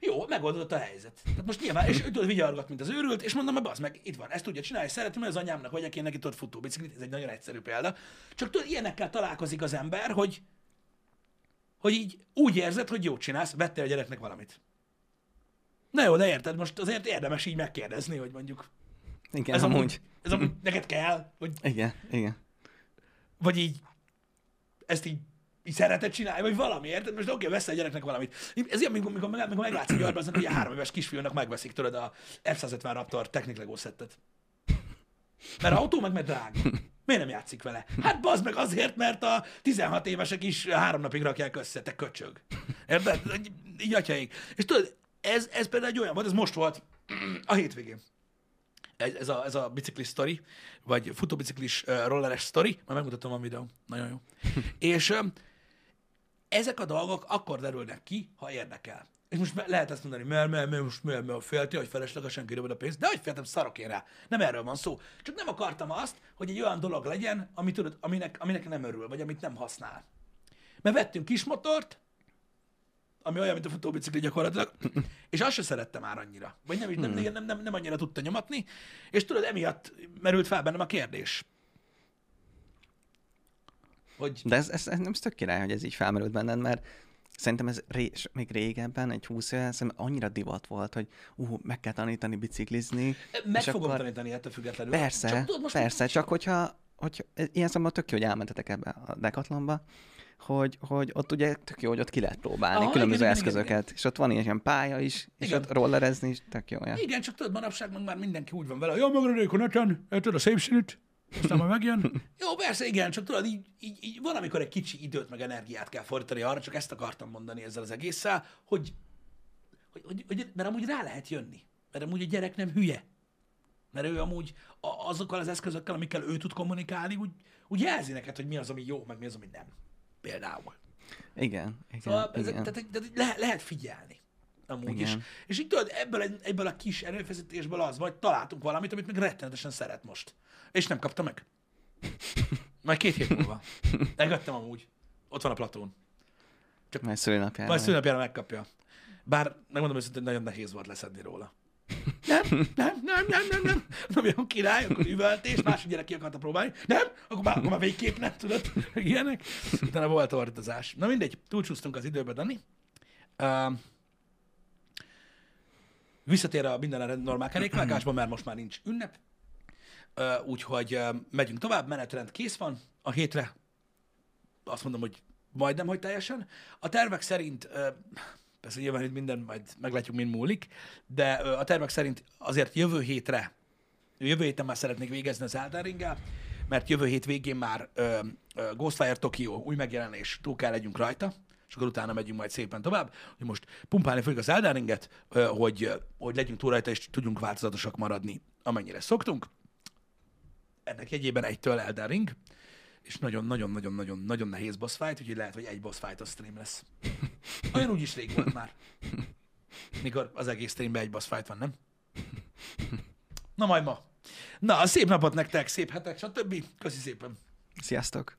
jó, megoldódott a helyzet. Tehát most nyilván, és ő vigyargat, mint az őrült, és mondom, az meg itt van, ezt tudja csinálni, szeretem, hogy az anyámnak vagyok, én neki tudod futóbiciklit, ez egy nagyon egyszerű példa. Csak tudod, ilyenekkel találkozik az ember, hogy, hogy így úgy érzed, hogy jót csinálsz, vettél a gyereknek valamit. Na jó, de érted, most azért érdemes így megkérdezni, hogy mondjuk, Igen, ez amúgy. amúgy, ez amúgy neked kell, hogy, Igen, igen. vagy így, ezt így, így szeretett csinálni, vagy valami, érted? Most oké, veszel a gyereknek valamit. Ez ilyen, amikor, amikor, amikor meglátsz egy arban, hogy a három éves kisfiúnak megveszik tőled a F-150 Raptor Technic Lego szettet. Mert autó meg mert drága. Miért nem játszik vele? Hát bazd meg azért, mert a 16 évesek is három napig rakják össze, te köcsög. Érted? Így atyaik. És tudod, ez, ez például egy olyan volt, ez most volt a hétvégén. Ez, ez, a, ez a biciklis sztori, vagy futóbiciklis uh, rolleres sztori, majd megmutatom a videó. Nagyon jó. És um, ezek a dolgok akkor derülnek ki, ha érdekel. És most lehet ezt mondani, mert, mert, mert most mert, mert félti, hogy feleslegesen kirövid a pénzt, de hogy féltem, szarok én rá. Nem erről van szó. Csak nem akartam azt, hogy egy olyan dolog legyen, ami, tudod, aminek, aminek nem örül, vagy amit nem használ. Mert vettünk kismotort, ami olyan, mint a futóbicikli gyakorlatilag, és azt se szerette már annyira. Vagy nem, nem, nem, nem, nem annyira tudta nyomatni, és tudod, emiatt merült fel bennem a kérdés. Hogy... De ez, ez, ez nem tök király, hogy ez így felmerült benned, mert Szerintem ez ré, még régebben, egy húsz éve, szerintem annyira divat volt, hogy uh, meg kell tanítani biciklizni. Meg fogom akkor... tanítani ettől függetlenül. Persze, csak, tudod, most persze, csak hogyha, hogyha ilyen szemben tök jó, hogy elmentetek ebbe a Decathlonba, hogy, hogy ott ugye tök jó, hogy ott ki lehet próbálni Aha, különböző igen, eszközöket, igen, igen. és ott van ilyen pálya is, és igen. ott rollerezni is tök jó. Ja. Igen, csak tudod, manapság meg már mindenki úgy van vele, jó, megradik a neten, tudod a szép színűt, aztán majd megjön. Jó, persze, igen, csak tudod, így, így, így van, amikor egy kicsi időt meg energiát kell fordítani arra, csak ezt akartam mondani ezzel az egésszel, hogy, hogy, hogy, hogy mert amúgy rá lehet jönni. Mert amúgy a gyerek nem hülye. Mert ő amúgy azokkal az eszközökkel, amikkel ő tud kommunikálni, úgy, úgy jelzi neked, hogy mi az, ami jó, meg mi az, ami nem. Például. Igen, igen. Szóval igen. Ezek, tehát, tehát le, lehet figyelni. Amúgy is. És így tudod, ebből, ebből a kis erőfeszítésből az, vagy találtunk valamit, amit meg rettenetesen szeret most. És nem kapta meg. Majd két hét múlva. Elgöttem amúgy. Ott van a platón. Csak majd szülőnapjára. Majd szülőnapjára megkapja. Bár megmondom őszintén, nagyon nehéz volt leszedni róla. Nem, nem, nem, nem, nem, nem. Nem olyan király, akkor üvöltés, másik gyerek ki akarta próbálni. Nem, akkor már, akkor már végképp nem tudod, ilyenek. Utána volt ordozás. Na mindegy, túlcsúsztunk az időbe, Dani. Uh, visszatér a minden normál kerékvágásban, mert most már nincs ünnep. Úgyhogy megyünk tovább, menetrend kész van a hétre. Azt mondom, hogy majdnem, hogy teljesen. A tervek szerint, persze nyilván itt minden majd meglátjuk, mint múlik, de a tervek szerint azért jövő hétre, jövő héten már szeretnék végezni az Elden mert jövő hét végén már Ghostfire Tokyo új megjelenés, túl kell legyünk rajta, és akkor utána megyünk majd szépen tovább, hogy most pumpálni fogjuk az Elden hogy, hogy legyünk túl rajta, és tudjunk változatosak maradni, amennyire szoktunk. Ennek jegyében egytől Elden Ring, és nagyon-nagyon-nagyon-nagyon-nagyon nehéz boss fight, úgyhogy lehet, hogy egy boss fight a stream lesz. Olyan úgyis rég volt már. Mikor az egész streamben egy boss fight van, nem? Na majd ma. Na, szép napot nektek, szép hetek, stb. Köszi szépen. Sziasztok!